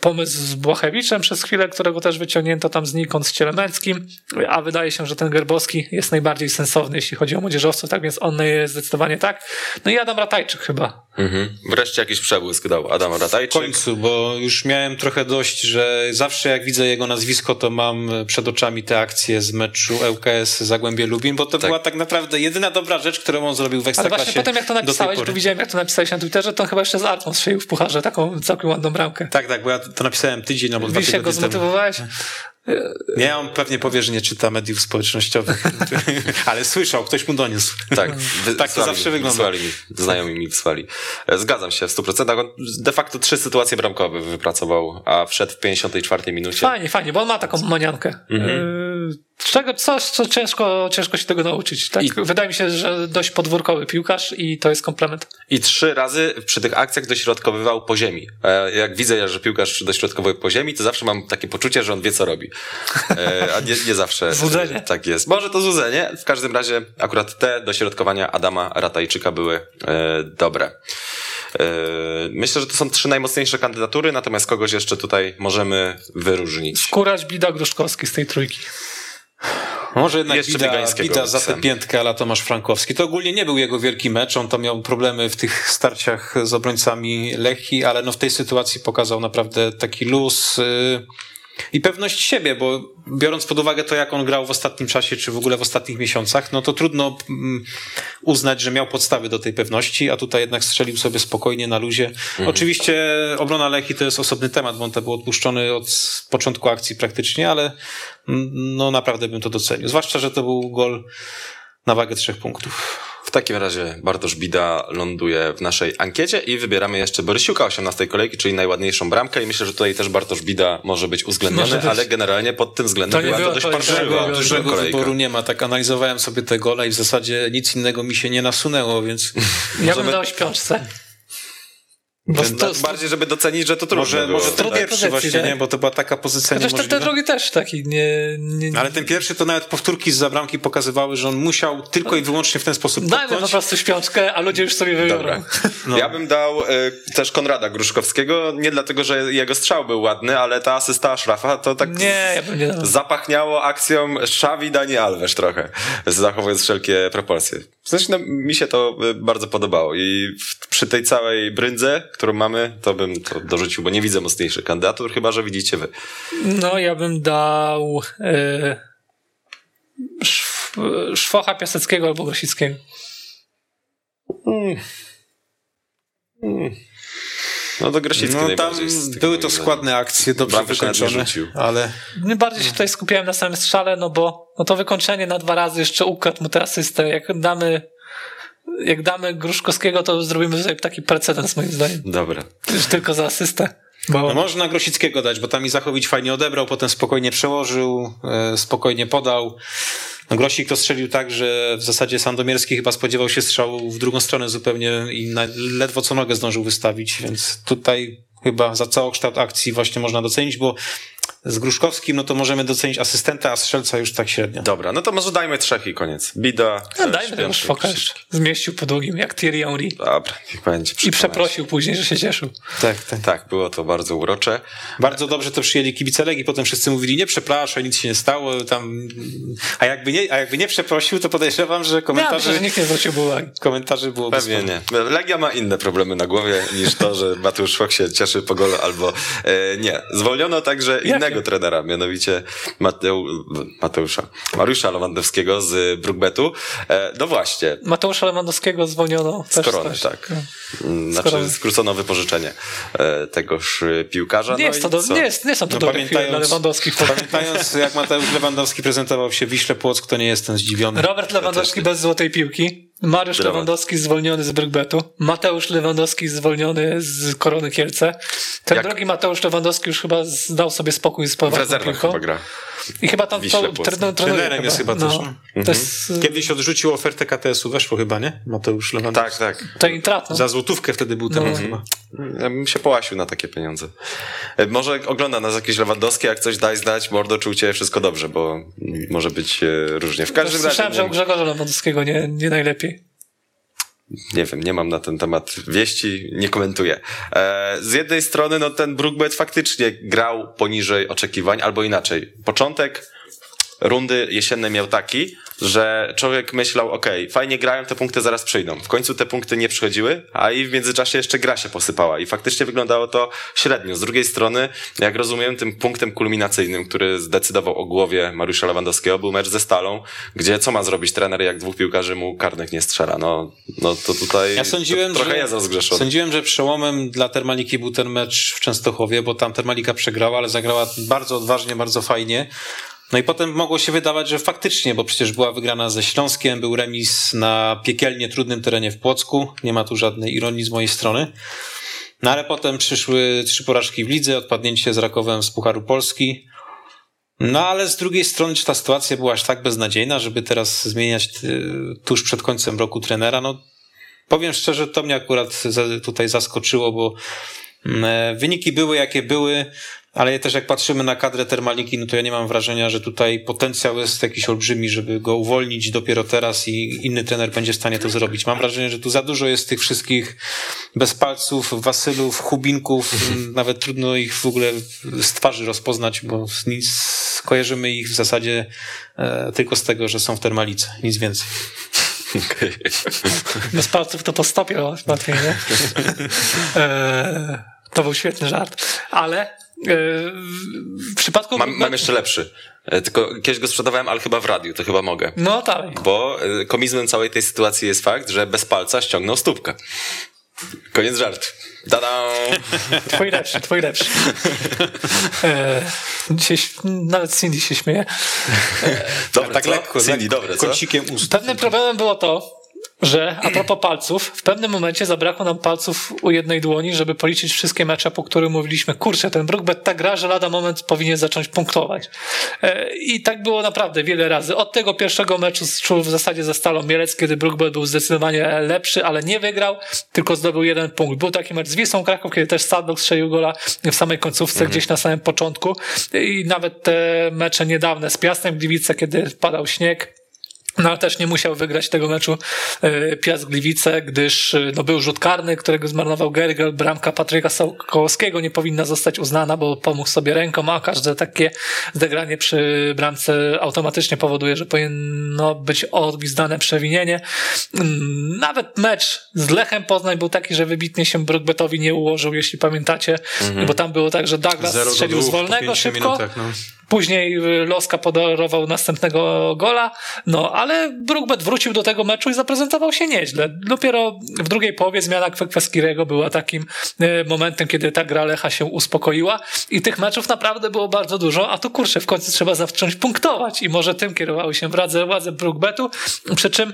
pomysł z Błachewiczem przez chwilę, którego też wyciągnięto tam znikąd z Cielemęckim, a wydaje się, że ten Gerbowski jest najbardziej sensowny, jeśli chodzi o młodzieżowców, tak więc on jest zdecydowanie tak. No i Adam Ratajczyk chyba. Mhm. Wreszcie jakiś przebłysk dał Adam W Ratajczyk. końcu, bo już miałem trochę dość, że zawsze jak widzę jego nazwisko, to mam przed oczami te akcje z meczu ŁKS Zagłębie Lubin, bo to była tak naprawdę jedyna dobra rzecz, którą on zrobił w Ale Ekstraklasie właśnie potem jak to napisałeś, bo widziałem jak to napisałeś na Twitterze, to on chyba jeszcze z Artą strzelił w pucharze taką całkiem ładną bramkę. Tak, tak, bo ja to napisałem tydzień albo dwa Wiesz jak go tygodnie temu. Nie, on pewnie powie, że nie czyta mediów społecznościowych, (laughs) ale słyszał, ktoś mu doniósł. Tak, (laughs) wy- Tak to zawsze mi, wygląda. Wysłali mi, znajomi mi wysłali. E, Zgadzam się w 100%. On de facto trzy sytuacje bramkowe wypracował, a wszedł w 54 minucie. Fajnie, fajnie, bo on ma taką maniankę. Yy, Czego, coś, co ciężko, ciężko się tego nauczyć. Tak? I- Wydaje mi się, że dość podwórkowy piłkarz i to jest komplement. I trzy razy przy tych akcjach dośrodkowywał po ziemi. E, Jak widzę, że piłkarz dośrodkowuje po ziemi, to zawsze mam takie poczucie, że on wie, co robi. E, A nie, nie zawsze Złudzenie. e, tak jest. Może to złudzenie. W każdym razie akurat te dośrodkowania Adama Ratajczyka były dobre. Myślę, że to są trzy najmocniejsze kandydatury, natomiast kogoś jeszcze tutaj możemy wyróżnić. Kurać Bida Gruszkowski z tej trójki. Może jednak Jeszcze Bida, Bida za tę piętkę, ale Tomasz Frankowski. To ogólnie nie był jego wielki mecz, on to miał problemy w tych starciach z obrońcami Lechi, ale no w tej sytuacji pokazał naprawdę taki luz yy, i pewność siebie, bo biorąc pod uwagę to, jak on grał w ostatnim czasie, czy w ogóle w ostatnich miesiącach, no to trudno mm, uznać, że miał podstawy do tej pewności, a tutaj jednak strzelił sobie spokojnie na luzie. Oczywiście obrona Lechi to jest osobny temat, bo on był odpuszczony od początku akcji praktycznie, ale no naprawdę bym to docenił. Zwłaszcza, że to był gol na wagę trzech punktów. W takim razie Bartosz Bida ląduje w naszej ankiecie i wybieramy jeszcze Borysiuka 18 kolejki, czyli najładniejszą bramkę i myślę, że tutaj też Bartosz Bida może być uwzględniony, Może być. ale generalnie pod tym względem To nie była to dość to parszywa dużego- wyboru nie ma. Tak analizowałem sobie te gole i w zasadzie nic innego mi się nie nasunęło, więc (laughs) Ja bym dał śpiączce. Bo Więc to, tak bardziej, żeby docenić, że to trudno może, może ten pierwszy pozycji, właśnie, tak? nie? Bo to była taka pozycja Chociaż ten, ten niemożliwa. drugi też taki nie... nie Ale ten pierwszy to nawet powtórki z zabramki pokazywały, że on musiał tylko i wyłącznie w ten sposób Dajmy po popchnąć. prostu śpiączkę, a ludzie już sobie wybiorą. Dobra. No. Ja bym dał e, też Konrada Gruszkowskiego, nie dlatego, że jego strzał był ładny, ale ta asysta Szrafa to tak Nie, ja bym nie dał. zapachniało akcją Szawi Dani Alves trochę, zachowując wszelkie proporcje. W sensie no, mi się to e, bardzo podobało i w, przy tej całej bryndze, którą mamy, to bym to dorzucił, bo nie widzę mocniejszych kandydatur, chyba, że widzicie wy. No, ja bym dał e, szw- Szwocha Piaseckiego albo Grosickiego. No to Grosicki No tam były to składne akcje, dobrze Bramkę wykończone, ale Najbardziej się tutaj skupiałem na samym strzale, no bo no to wykończenie na dwa razy jeszcze ukradł mu tę asystę. Jak damy, jak damy Gruszkowskiego, to zrobimy tutaj taki precedens moim zdaniem. Dobra. Już tylko za asystę. Bo no można Grosickiego dać, bo tam i Zachowicz fajnie odebrał, potem spokojnie przełożył, e, spokojnie podał. No Grosik to strzelił tak, że w zasadzie Sandomierski chyba spodziewał się strzału w drugą stronę zupełnie i na, ledwo co nogę zdążył wystawić, więc tutaj chyba za całokształt akcji właśnie można docenić, bo z Gruszkowskim no to możemy docenić asystenta, a strzelca już tak średnio. Dobra, no to może dajmy trzech i koniec. Bida. no, e, dajmy Szwoka Grosicki. jeszcze. Zmieścił po długim, jak Thierry Henry. Dobra, niech będzie. I przeprosił później, że się cieszył. Tak, tak. Tak, było to bardzo urocze. Bardzo dobrze to przyjęli kibice Legii, potem wszyscy mówili, nie przepraszaj, nic się nie stało, tam... A jakby nie, a jakby nie przeprosił, to podejrzewam, że Ja komentarzy, myślę, że nikt nie zwrócił uwagi. komentarzy było Pewnie nie. Legia ma inne problemy na głowie niż to, że Mateusz Szwok się cieszy po golu albo e, nie. Zwolniono także... Ja innego trenera, mianowicie Mateu, Mateusza, Mariusza Lewandowskiego z Brookbetu. E, no właśnie. Mateusza Lewandowskiego zwolniono Z korony, też. tak. No. Mm, Skoro- Znaczy skrócono wypożyczenie e, tegoż piłkarza. Nie, no jest to do, nie, jest, nie są to No, dobre chwile dla pamiętając- Lewandowskich. Pamiętając, jak Mateusz Lewandowski prezentował się w Wiśle Płock, to nie jestem zdziwiony. Robert Lewandowski bez złotej piłki. Mariusz Dramat. Lewandowski zwolniony z Brygbetu. Mateusz Lewandowski zwolniony z Korony Kielce. Ten Jak- drugi Mateusz Lewandowski już chyba zdał sobie spokój z W rezerwach piłką. chyba gra. I chyba tam Wiśle to trenuje Trenerem jest chyba też, no. To jest Kiedyś odrzucił ofertę KTS-u, weszło chyba, nie? Mateusz Lewandowski. Tak, tak. to intrat. No. Za złotówkę wtedy był temat No. chyba. Ja bym się połasił na takie pieniądze. E, Może ogląda nas jakieś Lewandowskie, jak coś daj znać, mordo, czy u ciebie wszystko dobrze, bo może być e, różnie. W każdym razie, Słyszałem, że u Grzegorza Lewandowskiego nie, nie najlepiej. Nie wiem, nie mam na ten temat wieści, nie komentuję. E, z jednej strony, no ten Brookbet faktycznie grał poniżej oczekiwań, albo inaczej. Początek rundy jesiennej miał taki, że człowiek myślał, okej, fajnie grają, te punkty zaraz przyjdą. W końcu te punkty nie przychodziły, a i w międzyczasie jeszcze gra się posypała i faktycznie wyglądało to średnio. Z drugiej strony, jak rozumiem, tym punktem kulminacyjnym, który zdecydował o głowie Mariusza Lewandowskiego, był mecz ze Stalą, gdzie co ma zrobić trener, jak dwóch piłkarzy mu karnych nie strzela? No, no to tutaj Ja sądziłem, to, trochę że, jest rozgrzeszony. sądziłem, że przełomem dla Termaliki był ten mecz w Częstochowie, bo tam Termalika przegrała, ale zagrała bardzo odważnie, bardzo fajnie. No i potem mogło się wydawać, że faktycznie, bo przecież była wygrana ze Śląskiem, był remis na piekielnie trudnym terenie w Płocku, nie ma tu żadnej ironii z mojej strony. No ale potem przyszły trzy porażki w lidze, odpadnięcie z Rakowem z Pucharu Polski. No ale z drugiej strony, czy ta sytuacja była aż tak beznadziejna, żeby teraz zmieniać y, tuż przed końcem roku trenera? No powiem szczerze, to mnie akurat tutaj zaskoczyło, bo mm, e, wyniki były jakie były, ale też jak patrzymy na kadrę Termaliki, no to ja nie mam wrażenia, że tutaj potencjał jest jakiś olbrzymi, żeby go uwolnić dopiero teraz i inny trener będzie w stanie to zrobić. Mam wrażenie, że tu za dużo jest tych wszystkich bezpalców, wasylów, chubinków, m, nawet trudno ich w ogóle z twarzy rozpoznać, bo z nic, kojarzymy ich w zasadzie e, tylko z tego, że są w Termalice, nic więcej. Okej. Bez palców to po stopie łatwiej, nie? (laughs) E, to był świetny żart. Ale w przypadku... Mam, mam jeszcze lepszy. E, Tylko kiedyś go sprzedawałem, ale chyba w radiu, to chyba mogę. No dalej. Bo e, komizmem całej tej sytuacji jest fakt, że bez palca ściągnął stópkę. Koniec żartu. Tada! (laughs) Twój lepszy, twój lepszy. E, dzisiaj nawet Cindy się śmieje. Dobre, tak co? lekko, Cindy, dobre, co? kącikiem ust. Pewnym problemem było to, że a propos palców, w pewnym momencie zabrakło nam palców u jednej dłoni, żeby policzyć wszystkie mecze, po których mówiliśmy, kurczę, ten Brookbet tak gra, że lada moment powinien zacząć punktować. E, I tak było naprawdę wiele razy. Od tego pierwszego meczu z w zasadzie ze Stalą Mielec, kiedy Brookbet był zdecydowanie lepszy, ale nie wygrał, tylko zdobył jeden punkt. Był taki mecz z Wisłą Kraków, kiedy też Sadlock strzelił gola w samej końcówce, gdzieś na samym początku. I nawet te mecze niedawne z Piastem Gliwice, kiedy padał śnieg, no ale też nie musiał wygrać tego meczu e, Piast Gliwice, gdyż e, no, był rzut karny, którego zmarnował Gergel, bramka Patryka Sokołowskiego nie powinna zostać uznana, bo pomógł sobie ręką, a każde takie zagranie przy bramce automatycznie powoduje, że powinno być odgwizdane przewinienie. Mm, Nawet mecz z Lechem Poznań był taki, że wybitnie się Brookbetowi nie ułożył, jeśli pamiętacie, bo tam było tak, że Douglas strzelił z wolnego szybko, minutach, no. Później y, Loska podarował następnego gola, no ale Brookbet wrócił do tego meczu i zaprezentował się nieźle. Dopiero w drugiej połowie zmiana Kweskirego była takim y, momentem, kiedy ta gra Lecha się uspokoiła. I tych meczów naprawdę było bardzo dużo, a tu kurczę, w końcu trzeba zacząć punktować. I może tym kierowały się władze, władze Brookbetu, przy czym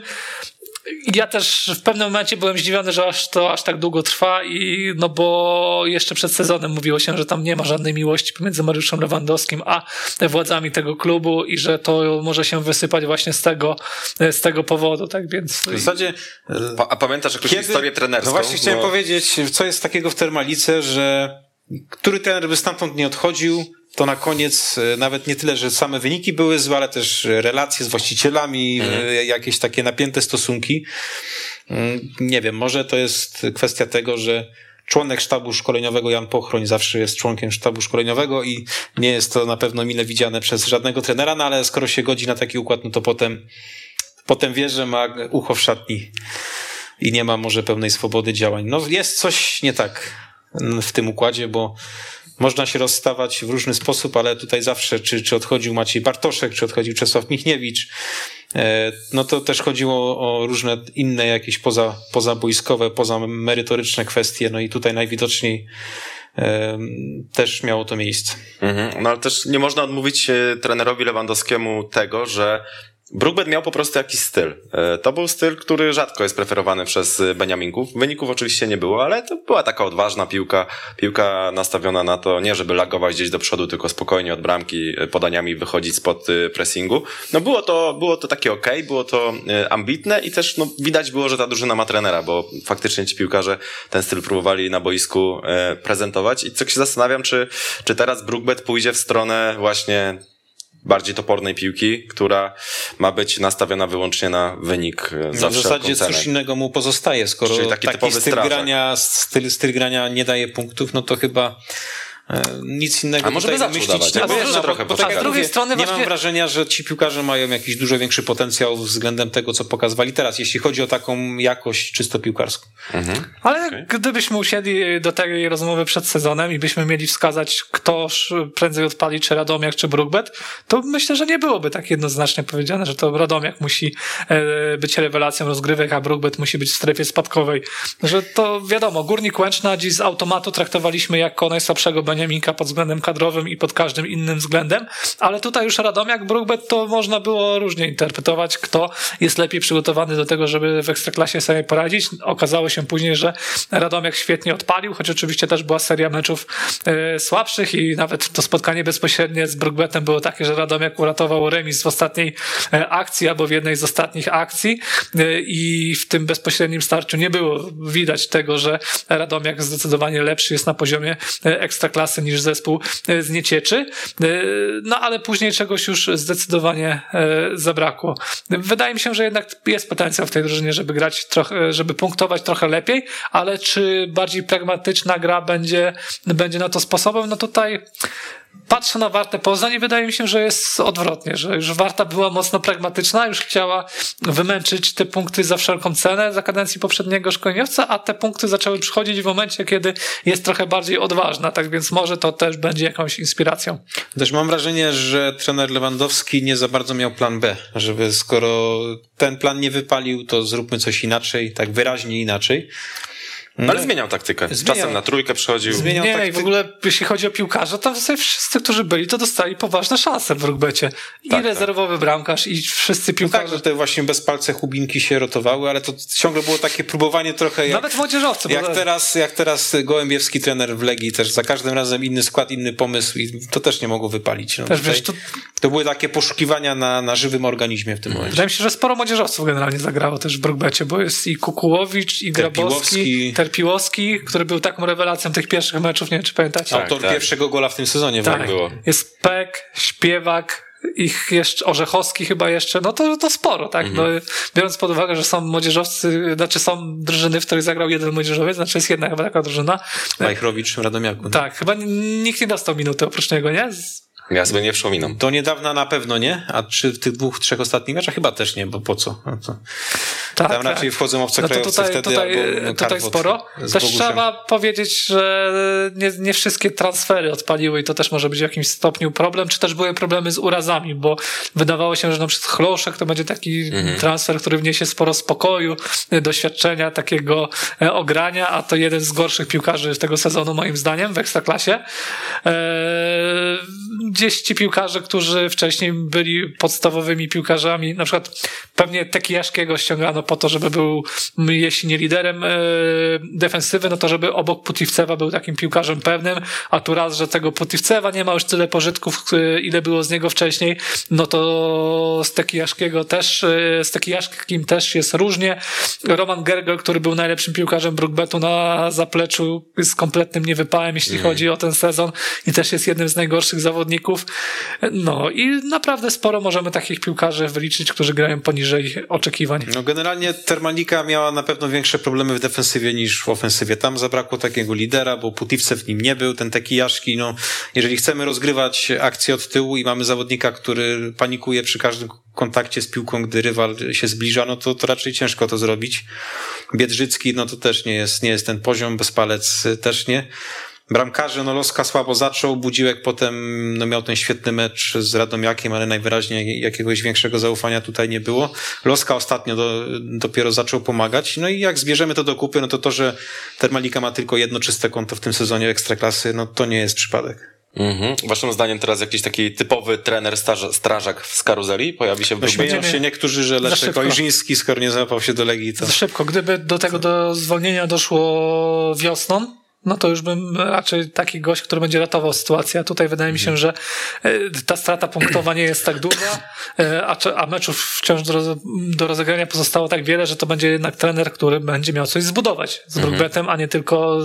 ja też w pewnym momencie byłem zdziwiony, że aż to aż tak długo trwa i no bo jeszcze przed sezonem mówiło się, że tam nie ma żadnej miłości pomiędzy Mariuszem Lewandowskim a władzami tego klubu i że to może się wysypać właśnie z tego, z tego powodu, tak więc W zasadzie Pa, a pamiętasz jakąś historię trenerską? No właśnie chciałem Bo- powiedzieć, co jest takiego w Termalice, że który trener by stamtąd nie odchodził, to na koniec e, nawet nie tyle, że same wyniki były złe, ale też relacje z właścicielami, e, jakieś takie napięte stosunki. Mm, Nie wiem, może to jest kwestia tego, że członek sztabu szkoleniowego Jan Pochroń zawsze jest członkiem sztabu szkoleniowego i nie jest to na pewno mile widziane przez żadnego trenera, no ale skoro się godzi na taki układ, no to potem, potem wie, że ma ucho w szatni i nie ma może pełnej swobody działań. No jest coś nie tak w tym układzie, bo można się rozstawać w różny sposób, ale tutaj zawsze, czy, czy odchodził Maciej Bartoszek, czy odchodził Czesław Michniewicz, e, no to też chodziło o różne inne jakieś poza, pozabojskowe, pozamerytoryczne kwestie, no i tutaj najwidoczniej e, też miało to miejsce. Mhm. No ale też nie można odmówić e, trenerowi Lewandowskiemu tego, że Brookbet miał po prostu jakiś styl. E, to był styl, który rzadko jest preferowany przez Beniaminków. Wyników oczywiście nie było, ale to była taka odważna piłka, piłka nastawiona na to, nie żeby lagować gdzieś do przodu, tylko spokojnie od bramki e, podaniami wychodzić spod e, pressingu. No było to, było to takie ok, było to ambitne i też no, widać było, że ta drużyna ma trenera, bo faktycznie ci piłkarze ten styl próbowali na boisku prezentować i co się zastanawiam, czy, czy teraz Brookbet pójdzie w stronę właśnie bardziej topornej piłki, która ma być nastawiona wyłącznie na wynik e, za W zasadzie cóż innego mu pozostaje, skoro Czyli taki, taki styl strażak. grania, styl, styl grania nie daje punktów, no to chyba E, nic innego A może by zaczął myślić dawać? nie Ja można, trochę bo, bo tak z drugiej mówię, strony nie właśnie- mam wrażenia, że ci piłkarze mają jakiś dużo większy potencjał względem tego, co pokazywali teraz, jeśli chodzi o taką jakość czysto piłkarską. Ale Okej. gdybyśmy usiedli do tej rozmowy przed sezonem i byśmy mieli wskazać, kto prędzej odpali, czy Radomiak, czy Brookbet, to myślę, że nie byłoby tak jednoznacznie powiedziane, że to Radomiak musi e, być rewelacją rozgrywek, a Brookbet musi być w strefie spadkowej. Że to wiadomo, Górnik Łęczna dziś z automatu traktowaliśmy jako najsłabszego Beniaminka pod względem kadrowym i pod każdym innym względem, ale tutaj już Radomiak, Brookbet to można było różnie interpretować, kto jest lepiej przygotowany do tego, żeby w Ekstraklasie sobie poradzić. Okazało się później, że Radomiak świetnie odpalił, choć oczywiście też była seria meczów e, słabszych i nawet to spotkanie bezpośrednie z Brookbetem było takie, że Radomiak uratował remis w ostatniej e, akcji albo w jednej z ostatnich akcji e, i w tym bezpośrednim starciu nie było widać tego, że Radomiak zdecydowanie lepszy jest na poziomie e, niż zespół e, z Niecieczy. E, No ale później czegoś już zdecydowanie e, zabrakło. Wydaje mi się, że jednak jest potencjał w tej drużynie, żeby grać trochę, żeby punktować trochę lepiej, ale czy bardziej pragmatyczna gra będzie, będzie na to sposobem? No tutaj patrzę na Wartę Poznań i wydaje mi się, że jest odwrotnie, że już Warta była mocno pragmatyczna, już chciała wymęczyć te punkty za wszelką cenę za kadencji poprzedniego szkoleniowca, a te punkty zaczęły przychodzić w momencie, kiedy jest trochę bardziej odważna, tak więc może to też będzie jakąś inspiracją. Też mam wrażenie, że trener Lewandowski nie za bardzo miał plan B, żeby skoro ten plan nie wypalił, to zróbmy coś inaczej, tak wyraźnie inaczej. Ale zmieniał taktykę. Zmieniał. Czasem na trójkę przechodził. Zmieniał Nie, takty- w ogóle jeśli chodzi o piłkarza, to w zasadzie wszyscy, którzy byli, to dostali poważne szanse w Rugbecie. I Tak, rezerwowy bramkarz, i wszyscy Tak, piłkarze. że te właśnie bez palce chubinki się rotowały, ale to ciągle było takie próbowanie trochę jak, Nawet młodzieżowcy. bo- jak, teraz, jak teraz Gołębiewski trener w Legii też za każdym razem inny skład, inny pomysł i to też nie mogło wypalić. No, Też wiesz, to, to były takie poszukiwania na, na żywym organizmie w tym momencie. wydaje mi się, że sporo młodzieżowców generalnie zagrało też w Brugbecie, bo jest i Kukułowicz, i Grabowski, Terpiłowski. Terpiłowski, który był taką rewelacją tych pierwszych meczów, nie wiem czy pamiętacie. Tak, Autor tak. pierwszego gola w tym sezonie. Tak, było. jest Pek, Śpiewak, ich jeszcze, Orzechowski chyba jeszcze, no to, to sporo, tak? Mhm. No, biorąc pod uwagę, że są młodzieżowcy, znaczy są drużyny, w których zagrał jeden młodzieżowiec, znaczy jest jedna chyba taka drużyna. Majchrowicz w Radomiaku. no. Tak, chyba nikt nie dostał minuty oprócz niego, nie? Z- Ja sobie nie wszominam. Do niedawna na pewno nie, a czy w tych dwóch, trzech ostatnich meczach chyba też nie, bo po co? No to, Tak, tam tak. raczej wchodzą No to obcokrajowcy tutaj, wtedy tutaj, albo no, tutaj sporo. Też trzeba powiedzieć, że nie, nie wszystkie transfery odpaliły i to też może być w jakimś stopniu problem, czy też były problemy z urazami, bo wydawało się, że na przykład Chloszek to będzie taki Mhm. transfer, który wniesie sporo spokoju, e, doświadczenia, takiego e, ogrania, a to jeden z gorszych piłkarzy tego sezonu moim zdaniem w Ekstraklasie. Gdzieś ci piłkarze, którzy wcześniej byli podstawowymi piłkarzami, na przykład pewnie Tekijaszkiego ściągano po to, żeby był, jeśli nie liderem e, defensywy, no to żeby obok Putivcewa był takim piłkarzem pewnym, a tu raz, że tego Putivcewa nie ma już tyle pożytków, e, ile było z niego wcześniej, no to z Tekijaszkiego też, e, z Tekijaszkim też jest różnie. Roman Gergel, który był najlepszym piłkarzem Brookbetu na zapleczu, jest kompletnym niewypałem, jeśli chodzi o ten sezon i też jest jednym z najgorszych zawodników. No i naprawdę sporo możemy takich piłkarzy wyliczyć, którzy grają poniżej oczekiwań. No generalnie Termalika miała na pewno większe problemy w defensywie niż w ofensywie. Tam zabrakło takiego lidera, bo Putivce w nim nie był, ten Tekijaszki, no jeżeli chcemy rozgrywać akcję od tyłu i mamy zawodnika, który panikuje przy każdym kontakcie z piłką, gdy rywal się zbliża, no to, to raczej ciężko to zrobić. Biedrzycki, no to też nie jest, nie jest ten poziom, Bezpalec też nie. Bramkarze, no Loska słabo zaczął, Budziłek potem no, miał ten świetny mecz z Radomiakiem, ale najwyraźniej jakiegoś większego zaufania tutaj nie było. Loska ostatnio do, dopiero zaczął pomagać. No i jak zbierzemy to do kupy, no to to, że Termalika ma tylko jedno czyste konto w tym sezonie Ekstraklasy, no to nie jest przypadek. Mhm. Waszym zdaniem teraz jakiś taki typowy trener staż, strażak z karuzeli pojawi się w No śmieją się niektórzy, że Leszek. Ojrzyński, skoro nie załapał się do Legii, to... Za szybko. Gdyby do tego do zwolnienia doszło wiosną, no to już bym raczej taki gość, który będzie ratował sytuację. A tutaj wydaje mi się, że e, ta strata punktowa nie jest tak duża, e, a, meczów wciąż do, roz, do rozegrania pozostało tak wiele, że to będzie jednak trener, który będzie miał coś zbudować z Brookbetem, a nie tylko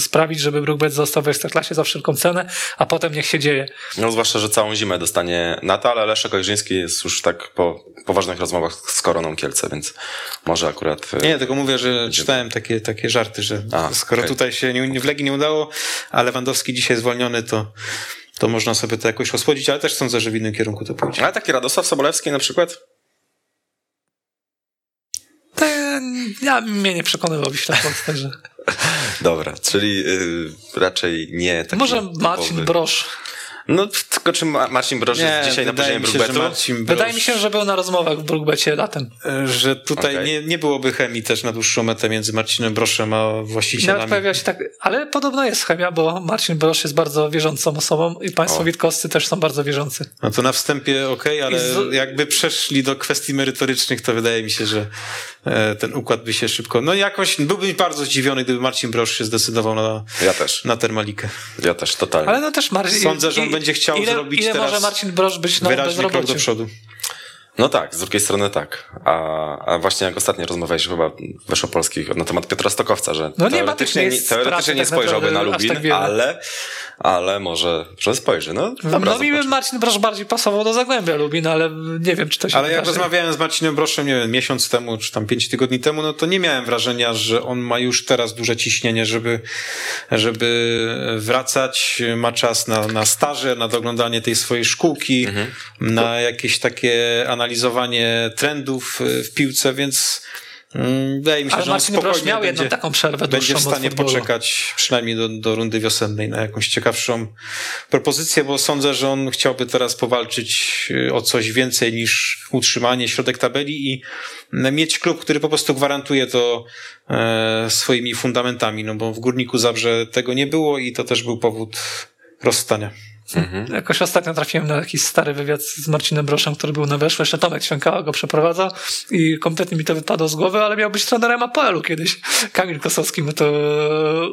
sprawić, żeby Brookbet został w Ekstraklasie za wszelką cenę, a potem niech się dzieje. No zwłaszcza, że całą zimę dostanie na to, ale Leszek Ojrzyński jest już tak po poważnych rozmowach z Koroną Kielce, więc może akurat... e, Nie, tylko mówię, że czytałem takie, takie żarty, że A, skoro okej. tutaj się nie, w Legii nie udało, a Lewandowski dzisiaj zwolniony, to, to można sobie to jakoś osłodzić, ale też sądzę, że w innym kierunku to pójdzie. Ale taki Radosław Sobolewski na przykład? To ja, mnie nie przekonywał Wiślakow, także (laughs) Dobra, czyli y, raczej nie taki może Marcin typowy. Brosz. No tylko czy Ma- Marcin Broż jest dzisiaj na poziomie? Marcin Broż, Wydaje mi się, że był na rozmowach w Brookbecie latem. że tutaj Okej. nie, nie byłoby chemii też na dłuższą metę między Marcinem Broszem a Nawet właścicielami. pojawia się tak, ale podobno jest chemia, bo Marcin Brosz jest bardzo wierzącą osobą i państwo O. Witkowscy też są bardzo wierzący. No to na wstępie okej, ale I z- jakby przeszli do kwestii merytorycznych, to wydaje mi się, że e, ten układ by się szybko... No jakoś byłbym bardzo zdziwiony, gdyby Marcin Brosz się zdecydował na, Ja też, na Termalikę. ja też, totalnie. Ale no też Marcin... Sądzę, że on będzie chciał ile, zrobić ile teraz może Marcin Brosz być na Wyraźny krok do przodu. No tak, z drugiej strony tak. A, a właśnie jak ostatnio rozmawialiśmy chyba weszło polskich na temat Piotra Stokowca, że No nie teoretycznie, nie, teoretycznie pracy nie tak spojrzałby na Lubin, tak ale, ale może, że spojrzy. No dobra, no mi by. Marcin Brosz bardziej pasował do Zagłębia Lubin, ale nie wiem, czy to się Ale jak rozmawiałem z Marcinem Broszem, nie wiem, miesiąc temu, czy tam pięć tygodni temu, no to nie miałem wrażenia, że on ma już teraz duże ciśnienie, żeby, żeby wracać. Ma czas na, na staże, na doglądanie tej swojej szkółki, Mhm. na jakieś takie analizowanie trendów y, w piłce, więc wydaje mi się, Ale że Marcin Brosz miał jedną będzie, taką przerwę będzie w stanie poczekać przynajmniej do, do rundy wiosennej na jakąś ciekawszą propozycję, bo sądzę, że on chciałby teraz powalczyć y, o coś więcej niż utrzymanie środek tabeli i mm, mieć klub, który po prostu gwarantuje to e, swoimi fundamentami, no bo w Górniku Zabrze tego nie było i to też był powód rozstania. Jakoś ostatnio trafiłem na jakiś stary wywiad z Marcinem Broszem, który był na weszło. Jeszcze Tomek Świękała go przeprowadzał i kompletnie mi to wypadło z głowy, ale miał być trenerem APL-u kiedyś. Kamil Kosowski mu to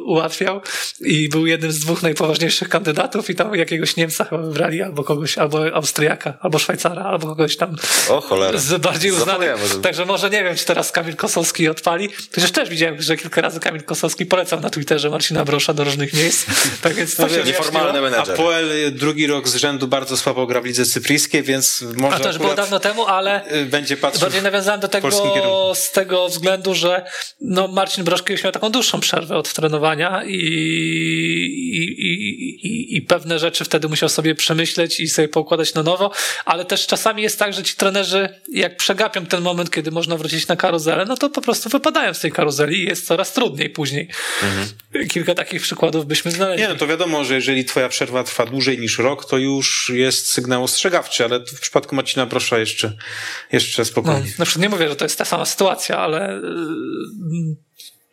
ułatwiał i był jednym z dwóch najpoważniejszych kandydatów i tam jakiegoś Niemca chyba wybrali, albo kogoś, albo Austriaka, albo Szwajcara, albo kogoś tam O cholera. z bardziej uznanych. Także może nie wiem, czy teraz Kamil Kosowski odpali. Chociaż też widziałem, że kilka razy Kamil Kosowski polecał na Twitterze Marcina Brosza do różnych miejsc. (laughs) Tak więc to No się. Nieformalny menedżer. Apoel drugi rok z rzędu bardzo słabo gra w lidze cypryjskiej, więc może A to już było dawno temu, ale y, będzie patrzył bardziej nawiązałem do tego z tego względu, że no Marcin Brosz kiedyś miał taką dłuższą przerwę od trenowania i, i, i, i, pewne rzeczy wtedy musiał sobie przemyśleć i sobie poukładać na nowo, ale też czasami jest tak, że ci trenerzy jak przegapią ten moment, kiedy można wrócić na karuzelę, no to po prostu wypadają z tej karuzeli i jest coraz trudniej później. Kilka takich przykładów byśmy znaleźli. Nie, no to wiadomo, że jeżeli twoja przerwa trwa dłużej niż rok, to już jest sygnał ostrzegawczy, ale w przypadku Marcina Brosza jeszcze, jeszcze No, spokojnie. na przykład nie mówię, że to jest ta sama sytuacja, ale yy,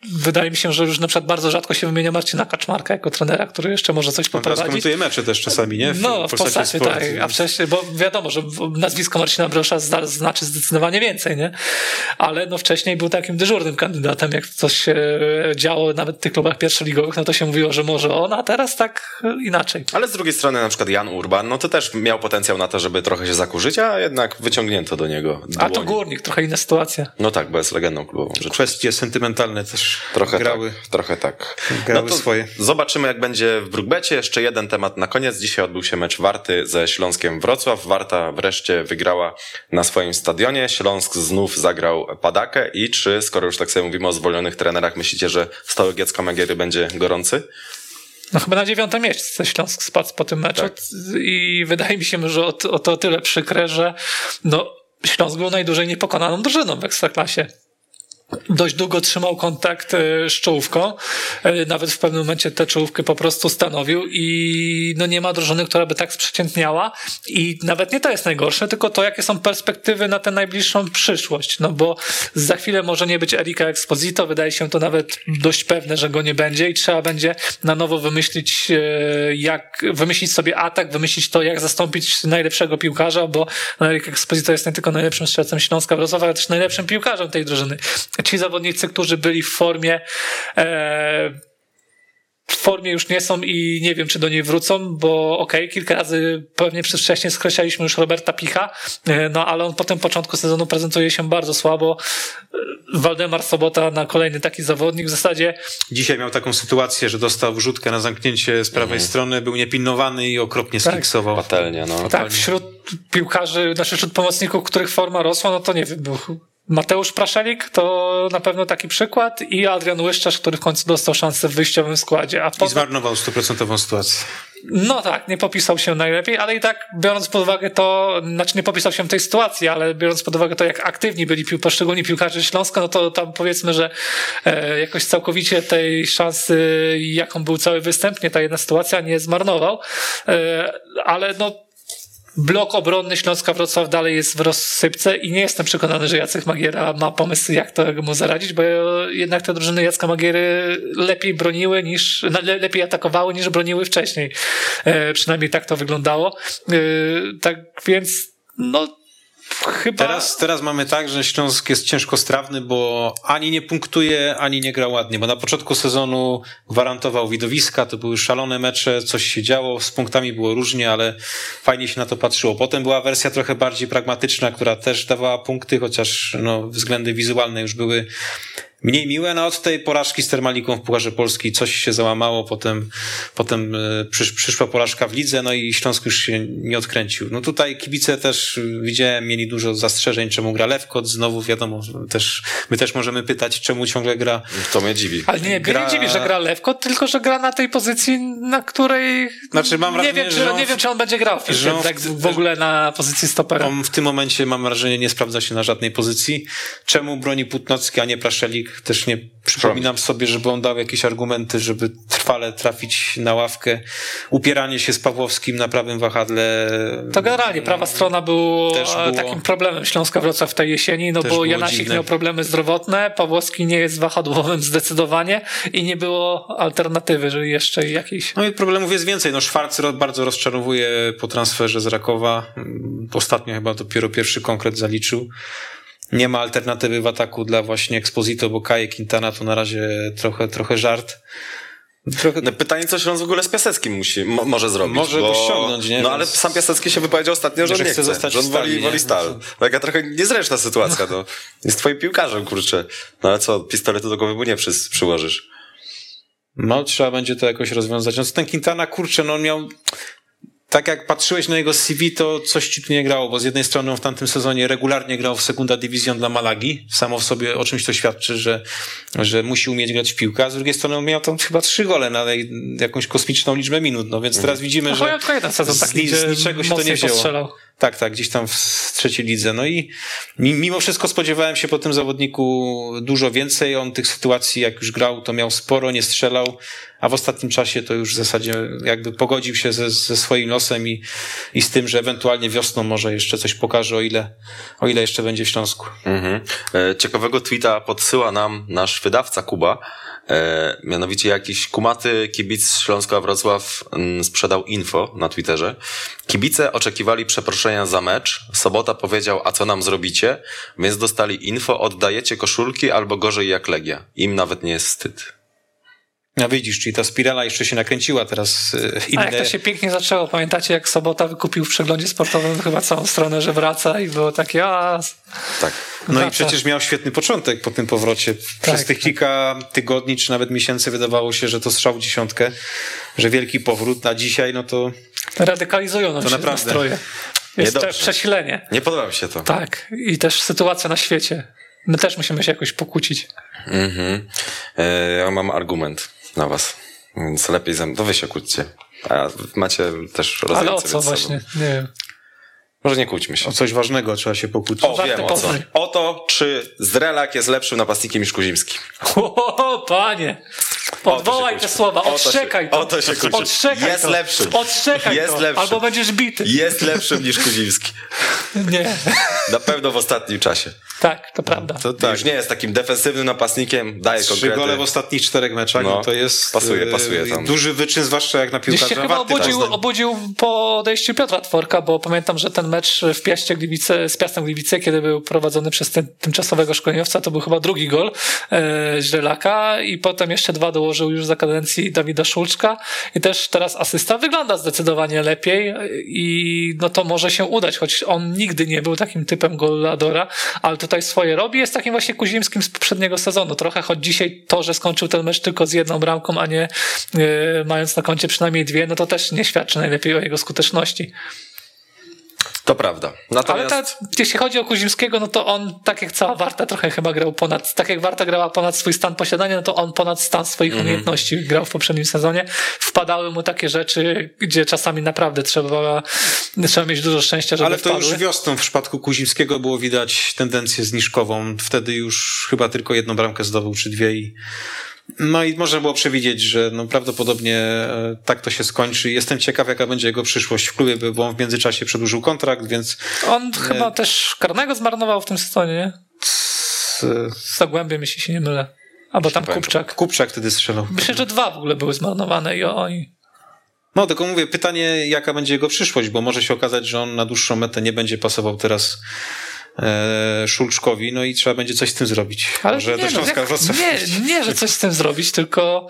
wydaje mi się, że już na przykład bardzo rzadko się wymienia Marcina Kaczmarka jako trenera, który jeszcze może coś On teraz komentuje mecze też czasami, nie? No, w Polsacie Polsacie, Sport, tak. A wcześniej, bo wiadomo, że w- nazwisko Marcina Brosza zna- znaczy zdecydowanie więcej, nie? Ale no wcześniej był takim dyżurnym kandydatem, jak coś się działo nawet w tych klubach pierwszoligowych, no to się mówiło, że może on, a teraz tak inaczej. Ale z drugiej strony na przykład Jan Urban, no to też miał potencjał na to, żeby trochę się zakurzyć, a jednak wyciągnięto do niego A to górnik, trochę inna sytuacja. No tak, bo jest legendą klubową. Rzeczywiście. Kwestie sentymentalne też Trochę grały. tak, trochę tak. grały swoje. Zobaczymy, jak będzie w Brugbecie. Jeszcze jeden temat na koniec. Dzisiaj odbył się mecz Warty ze Śląskiem Wrocław. Warta wreszcie wygrała na swoim stadionie. Śląsk znów zagrał padakę. I czy, skoro już tak sobie mówimy o zwolnionych trenerach, myślicie, że Stoły Giecko Megiery będzie gorący? No chyba na dziewiąte miejsce Śląsk spadł po tym meczu Tak. i wydaje mi się, że o, o to tyle przykre, że no, Śląsk był najdłużej niepokonaną drużyną w Ekstraklasie. Dość długo trzymał kontakt e, z czołówką. E, nawet w pewnym momencie tę czołówkę po prostu stanowił i no nie ma drużyny, która by tak sprzeciętniała. I nawet nie to jest najgorsze, tylko to, jakie są perspektywy na tę najbliższą przyszłość, no bo za chwilę może nie być Erika Exposito, wydaje się to nawet dość pewne, że go nie będzie. I trzeba będzie na nowo wymyślić, e, jak wymyślić sobie atak, wymyślić to, jak zastąpić najlepszego piłkarza, bo no, Erik Exposito jest nie tylko najlepszym strzelcem Śląska Wrocław, ale też najlepszym piłkarzem tej drużyny ci zawodnicy, którzy byli w formie, e, w formie już nie są i nie wiem, czy do niej wrócą, bo okej, okay, kilka razy pewnie przez wcześniej skreślaliśmy już Roberta Picha, e, no ale on po tym początku sezonu prezentuje się bardzo słabo. E, Waldemar Sobota na kolejny taki zawodnik w zasadzie. Dzisiaj miał taką sytuację, że dostał wrzutkę na zamknięcie z prawej mhm. strony, był niepilnowany i okropnie tak. skiksował. Patelnia, no. Tak, wśród piłkarzy, znaczy wśród pomocników, których forma rosła, no to nie wiem, był Mateusz Praszelik to na pewno taki przykład i Adrian Łyszczarz, który w końcu dostał szansę w wyjściowym składzie. A potem... I zmarnował stuprocentową sytuację. No tak, nie popisał się najlepiej, ale i tak biorąc pod uwagę to, znaczy nie popisał się w tej sytuacji, ale biorąc pod uwagę to, jak aktywni byli pił, poszczególni piłkarze Śląska, no to tam powiedzmy, że e, jakoś całkowicie tej szansy, jaką był cały występ, nie ta jedna sytuacja, nie zmarnował. E, ale no blok obronny Śląska Wrocław dalej jest w rozsypce i nie jestem przekonany, że Jacek Magiera ma pomysł, jak to mu zaradzić, bo jednak te drużyny Jacka Magiery lepiej broniły niż, lepiej atakowały niż broniły wcześniej. E, przynajmniej tak to wyglądało. E, tak więc, no, Chyba... Teraz, teraz mamy tak, że Śląsk jest ciężko strawny, bo ani nie punktuje, ani nie gra ładnie, bo na początku sezonu gwarantował widowiska, to były szalone mecze, coś się działo, z punktami było różnie, ale fajnie się na to patrzyło. Potem była wersja trochę bardziej pragmatyczna, która też dawała punkty, chociaż no, względy wizualne już były mniej miłe. No od tej porażki z Termaliką w Pucharze Polski coś się załamało, potem, potem e, przysz, przyszła porażka w lidze, no i Śląsk już się nie odkręcił. No tutaj kibice też widziałem, mieli dużo zastrzeżeń, czemu gra Lewkot, znowu wiadomo, też, my też możemy pytać, czemu ciągle gra. To mnie dziwi. Ale nie, gra... nie dziwi, że gra Lewkot, tylko że gra na tej pozycji, na której znaczy, mam wrażenie, nie, wiem, czy, on, nie wiem, czy on będzie grał w, że on, tak w ogóle na pozycji stopera. On w tym momencie mam wrażenie nie sprawdza się na żadnej pozycji. Czemu broni Putnocki, a nie Praszelik? Też nie przypominam sobie, żeby on dał jakieś argumenty, żeby trwale trafić na ławkę. Upieranie się z Pawłowskim na prawym wahadle. To generalnie prawa strona był było, takim problemem Śląska Wrocław w tej jesieni, no bo Janasik dziwne. miał problemy zdrowotne, Pawłowski nie jest wahadłowym zdecydowanie i nie było alternatywy, że jeszcze jakiejś. No i problemów jest więcej. No Szwarc bardzo rozczarowuje po transferze z Rakowa. Ostatnio chyba dopiero pierwszy konkret zaliczył nie ma alternatywy w ataku dla właśnie Exposito, bo Kaje Quintana to na razie trochę, trochę żart. Trochę... No pytanie, co się on w ogóle z Piaseckim musi, mo, może zrobić. Może bo... go ściągnąć, nie? No ale sam Piasecki się wypowiedział ostatnio, że, że nie chce, zostać że on stali, woli, woli stal. Taka trochę niezręczna sytuacja, no. Jest twoim piłkarzem, kurczę. No ale co, pistoletu do głowy mu nie przy, przyłożysz. No, trzeba będzie to jakoś rozwiązać. No, ten Quintana, kurczę, no on miał tak jak patrzyłeś na jego CV, to coś ci tu nie grało, bo z jednej strony on w tamtym sezonie regularnie grał w Segunda Division dla Malagi, samo w sobie o czymś to świadczy, że, że musi umieć grać w piłkę, a z drugiej strony on miał tam chyba trzy gole na jakąś kosmiczną liczbę minut, no więc teraz widzimy, no, że sezon z, z niczego się to nie wzięło. Postrzelał. Tak, tak, gdzieś tam w trzeciej lidze. No i mimo wszystko spodziewałem się po tym zawodniku dużo więcej. On tych sytuacji, jak już grał, to miał sporo, nie strzelał, a w ostatnim czasie to już w zasadzie jakby pogodził się ze, ze swoim losem i, i z tym, że ewentualnie wiosną może jeszcze coś pokaże, o ile, o ile jeszcze będzie w Śląsku. Mhm. E, ciekawego tweeta podsyła nam nasz wydawca Kuba. E, mianowicie jakiś kumaty kibic Śląska Wrocław mm, sprzedał info na Twitterze. Kibice oczekiwali przeproszenia za mecz. Sobota powiedział, a co nam zrobicie? Więc dostali info, oddajecie koszulki albo gorzej jak Legia. Im nawet nie jest wstyd. No widzisz, czyli ta spirala jeszcze się nakręciła teraz. Inne... A jak to się pięknie zaczęło. Pamiętacie, jak Sobota wykupił w przeglądzie sportowym chyba całą stronę, że wraca i było takie, a... Tak. No wraca. i przecież miał świetny początek po tym powrocie. Przez tak, tych tak. kilka tygodni, czy nawet miesięcy wydawało się, że to strzał w dziesiątkę, że wielki powrót, na dzisiaj no to... Radykalizują nam to się naprawdę. nastroje. Jest to przesilenie. Nie podoba mi się to. Tak. I też sytuacja na świecie. My też musimy się jakoś pokłócić. Mhm. E, ja mam argument na was. Więc lepiej ze mną. To wy się kłóćcie. A macie też rozwiązanie. Ale o co właśnie? Nie wiem. Może nie kłóćmy się. O coś ważnego trzeba się pokłócić. O, wiem o co. O to, czy Zrelak jest lepszym napastnikiem niż Kuzimski. (laughs) O, panie! Odwołaj te słowa, odszczekaj to. o to się kłóci. Odszczekaj Jest to. lepszym. Odszczekaj Jest to, lepszym. albo będziesz bity. Jest lepszym niż Kuzimski. (laughs) Nie, Na pewno w ostatnim czasie. tak, to prawda. To tak. Już nie jest takim defensywnym napastnikiem, daje Trzy konkrety. gole w ostatnich czterech meczach, No, no, to jest pasuje, e, pasuje tam. duży wyczyn, zwłaszcza jak na Gdzieś piłkarza się chyba obudził, obudził po odejściu Piotra Tworka, bo pamiętam, że ten mecz w Piaście Gliwice, z Piastem Gliwice, kiedy był prowadzony przez ten, tymczasowego szkoleniowca, to był chyba drugi gol e, Źrelaka i potem jeszcze dwa dołożył już za kadencji Dawida Szulczka i też teraz asysta wygląda zdecydowanie lepiej i no to może się udać, choć on nigdy nie był takim typem goladora, ale tutaj swoje robi, jest takim właśnie Kuzimskim z poprzedniego sezonu trochę, choć dzisiaj to, że skończył ten mecz tylko z jedną bramką, a nie e, mając na koncie przynajmniej dwie, no to też nie świadczy najlepiej o jego skuteczności. To prawda. Ale Natomiast ta, jeśli chodzi o Kuzimskiego, no to on, tak jak cała Warta, trochę chyba grał ponad, tak jak Warta grała ponad swój stan posiadania, no to on ponad stan swoich Mhm. umiejętności grał w poprzednim sezonie. Wpadały mu takie rzeczy, gdzie czasami naprawdę trzeba, trzeba mieć dużo szczęścia, żeby Ale to wpadły. już wiosną w przypadku Kuzimskiego było widać tendencję zniżkową. Wtedy już chyba tylko jedną bramkę zdobył, czy dwie i no i można było przewidzieć, że no prawdopodobnie e, tak to się skończy. Jestem ciekaw, jaka będzie jego przyszłość w klubie, bo on w międzyczasie przedłużył kontrakt, więc On chyba też karnego zmarnował w tym sezonie, nie? z, Zagłębiem, jeśli się nie mylę. Albo tam. Kupczak. Kupczak wtedy strzelał. Myślę, że dwa w ogóle były zmarnowane i oni. No, tylko mówię, pytanie, jaka będzie jego przyszłość, bo może się okazać, że on na dłuższą metę nie będzie pasował teraz e, Szulczkowi, no i trzeba będzie coś z tym zrobić. Ale może nie, no, Wrocław. nie, nie, że coś z tym zrobić, tylko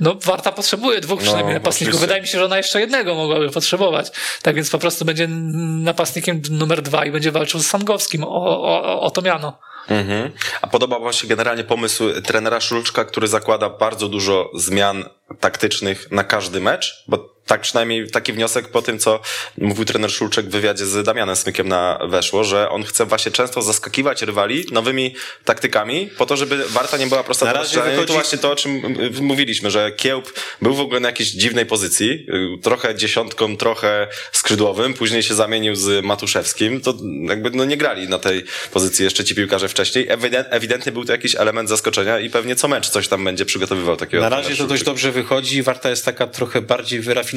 no, Warta potrzebuje dwóch przynajmniej napastników. oczywiście. Wydaje mi się, że ona jeszcze jednego mogłaby potrzebować. Tak więc po prostu będzie napastnikiem numer dwa i będzie walczył z Sangowskim o, o, o to miano. Mhm. A podobał wam się generalnie pomysł trenera Szulczka, który zakłada bardzo dużo zmian taktycznych na każdy mecz? Bo tak przynajmniej taki wniosek po tym, co mówił trener Szulczek w wywiadzie z Damianem Smykiem na Weszło, że on chce właśnie często zaskakiwać rywali nowymi taktykami, po to, żeby Warta nie była prosta Na razie. I wychodzi- To właśnie to, o czym y, mówiliśmy, że Kiełb był w ogóle na jakiejś dziwnej pozycji, y, trochę dziesiątką, trochę skrzydłowym, później się zamienił z Matuszewskim, to jakby no nie grali na tej pozycji jeszcze ci piłkarze wcześniej. Ewident, ewidentnie był to jakiś element zaskoczenia i pewnie co mecz coś tam będzie przygotowywał takiego. Na razie to dość dobrze wychodzi. Warta jest taka trochę bardziej wyrafinowana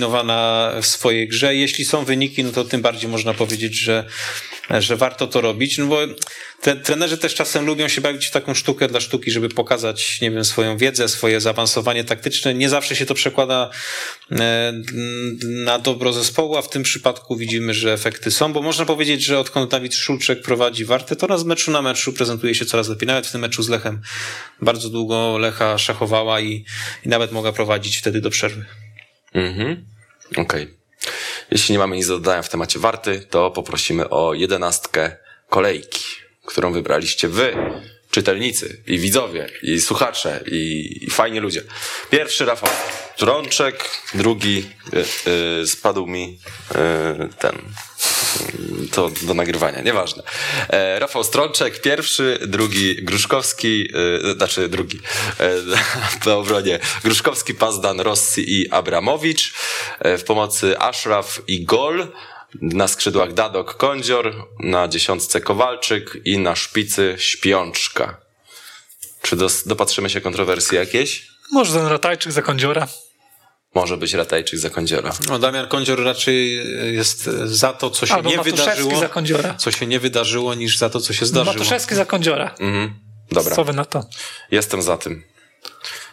w swojej grze. Jeśli są wyniki, no to tym bardziej można powiedzieć, że, że warto to robić. No bo te trenerzy też czasem lubią się bawić w taką sztukę dla sztuki, żeby pokazać, nie wiem, swoją wiedzę, swoje zaawansowanie taktyczne. Nie zawsze się to przekłada e, na dobro zespołu, a w tym przypadku widzimy, że efekty są, bo można powiedzieć, że odkąd Dawid Szulczek prowadzi Wartę, to raz meczu na meczu prezentuje się coraz lepiej. Nawet w tym meczu z Lechem bardzo długo Lecha szachowała i, i nawet mogła prowadzić wtedy do przerwy. Mhm. Okej. Jeśli nie mamy nic do dodania w temacie Warty, to poprosimy o jedenastkę kolejki, którą wybraliście wy, czytelnicy i widzowie i słuchacze i, i fajni ludzie. Pierwszy Rafał Trączek, drugi y, y, spadł mi y, ten to do nagrywania, nieważne. E, Rafał Strączek, pierwszy, drugi Gruszkowski, e, znaczy drugi e, (laughs) obronie Gruszkowski, Pazdan, Rossi i Abramowicz. E, w pomocy Ashraf i Gol. Na skrzydłach Dadok, Kądzior, na dziesiątce Kowalczyk i na szpicy Śpiączka. Czy dos- dopatrzymy się kontrowersji jakieś? Może ten Ratajczyk za kądziora. Może być Ratajczyk za Kądziora. No, Damian Kądzior raczej jest za to, co się Albo nie wydarzyło, za kądziora. co się nie wydarzyło, niż za to, co się zdarzyło. Matuszewski za kądziora. Mhm. Dobra. Co wy na to? Jestem za tym.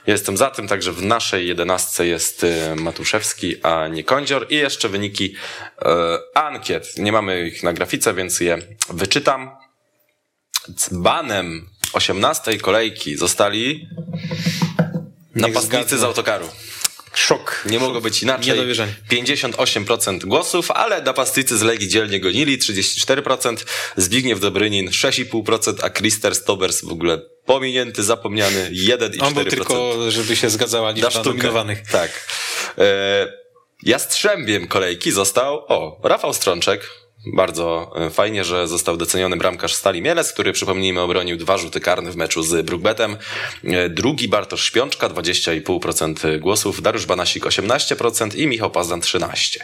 Jestem za tym, także w naszej jedenastce jest e, Matuszewski, a nie Kądzior. I jeszcze wyniki e, ankiet. Nie mamy ich na grafice, więc je wyczytam. Dzbanem 18 kolejki zostali napastnicy z autokaru. Szok. Nie mogło być inaczej. Niedowierzanie. 58% głosów, ale napastnicy z Legii dzielnie gonili 34%, Zbigniew Dobrynin 6,5%, a Krister Stobers w ogóle pominięty, zapomniany 1,4%. On był tylko, żeby się zgadzała liczba nominowanych. Tak. E, Jastrzębiem kolejki został, o, Rafał Strączek, Bardzo e, fajnie, że został doceniony bramkarz Stali Mielec, który przypomnijmy obronił dwa rzuty karne w meczu z Brookbetem. E, Drugi Bartosz Śpiączka 20,5% głosów, Dariusz Banasik 18% i Michał Pazdan 13%.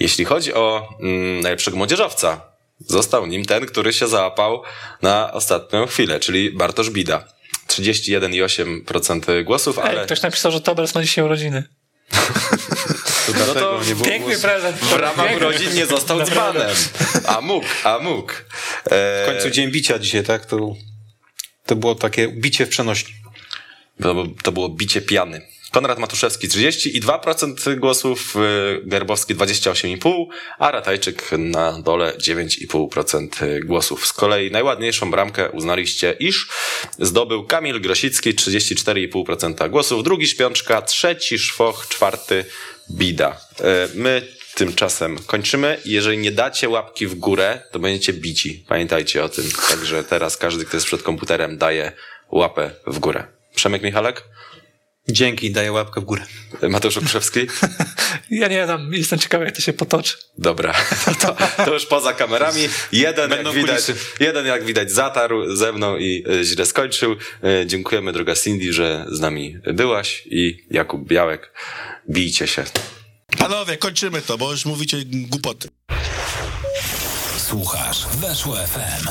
Jeśli chodzi o mm, najlepszego młodzieżowca, został nim ten, który się załapał na ostatnią chwilę, czyli Bartosz Bida. 31,8% głosów, ale... Ej, ktoś napisał, że Tobers ma dzisiaj urodziny. (laughs) no to nie było Piękny głosu. prezent. w ramach urodzin nie został dzbanem. A mógł, a mógł. E, W końcu dzień bicia dzisiaj, tak? To, to było takie bicie w przenośni. To, było- to było bicie piany. Konrad Matuszewski 32% głosów, y, Gerbowski 28,5%, a Ratajczyk na dole 9,5% głosów. Z kolei najładniejszą bramkę uznaliście, iż zdobył Kamil Grosicki 34,5% głosów, drugi Śpiączka, trzeci Szwoch, czwarty Bida. Y, My tymczasem kończymy. Jeżeli nie dacie łapki w górę, to będziecie bici. Pamiętajcie o tym. Także teraz każdy, kto jest przed komputerem, daje łapę w górę. Przemek Michalek? Dzięki, daję łapkę w górę. Mateusz Okrzewski? (laughs) Ja nie wiem, jestem ciekawy, jak to się potoczy. Dobra, (laughs) to, to już poza kamerami. Jeden Będą jak, widać, kulisy. jeden, jak widać, zatarł ze mną i y, źle skończył. Y, Dziękujemy, droga Cindy, że z nami byłaś i Jakub Białek. Bijcie się. Panowie, kończymy to, bo już mówicie głupoty. Słuchasz Weszło FM.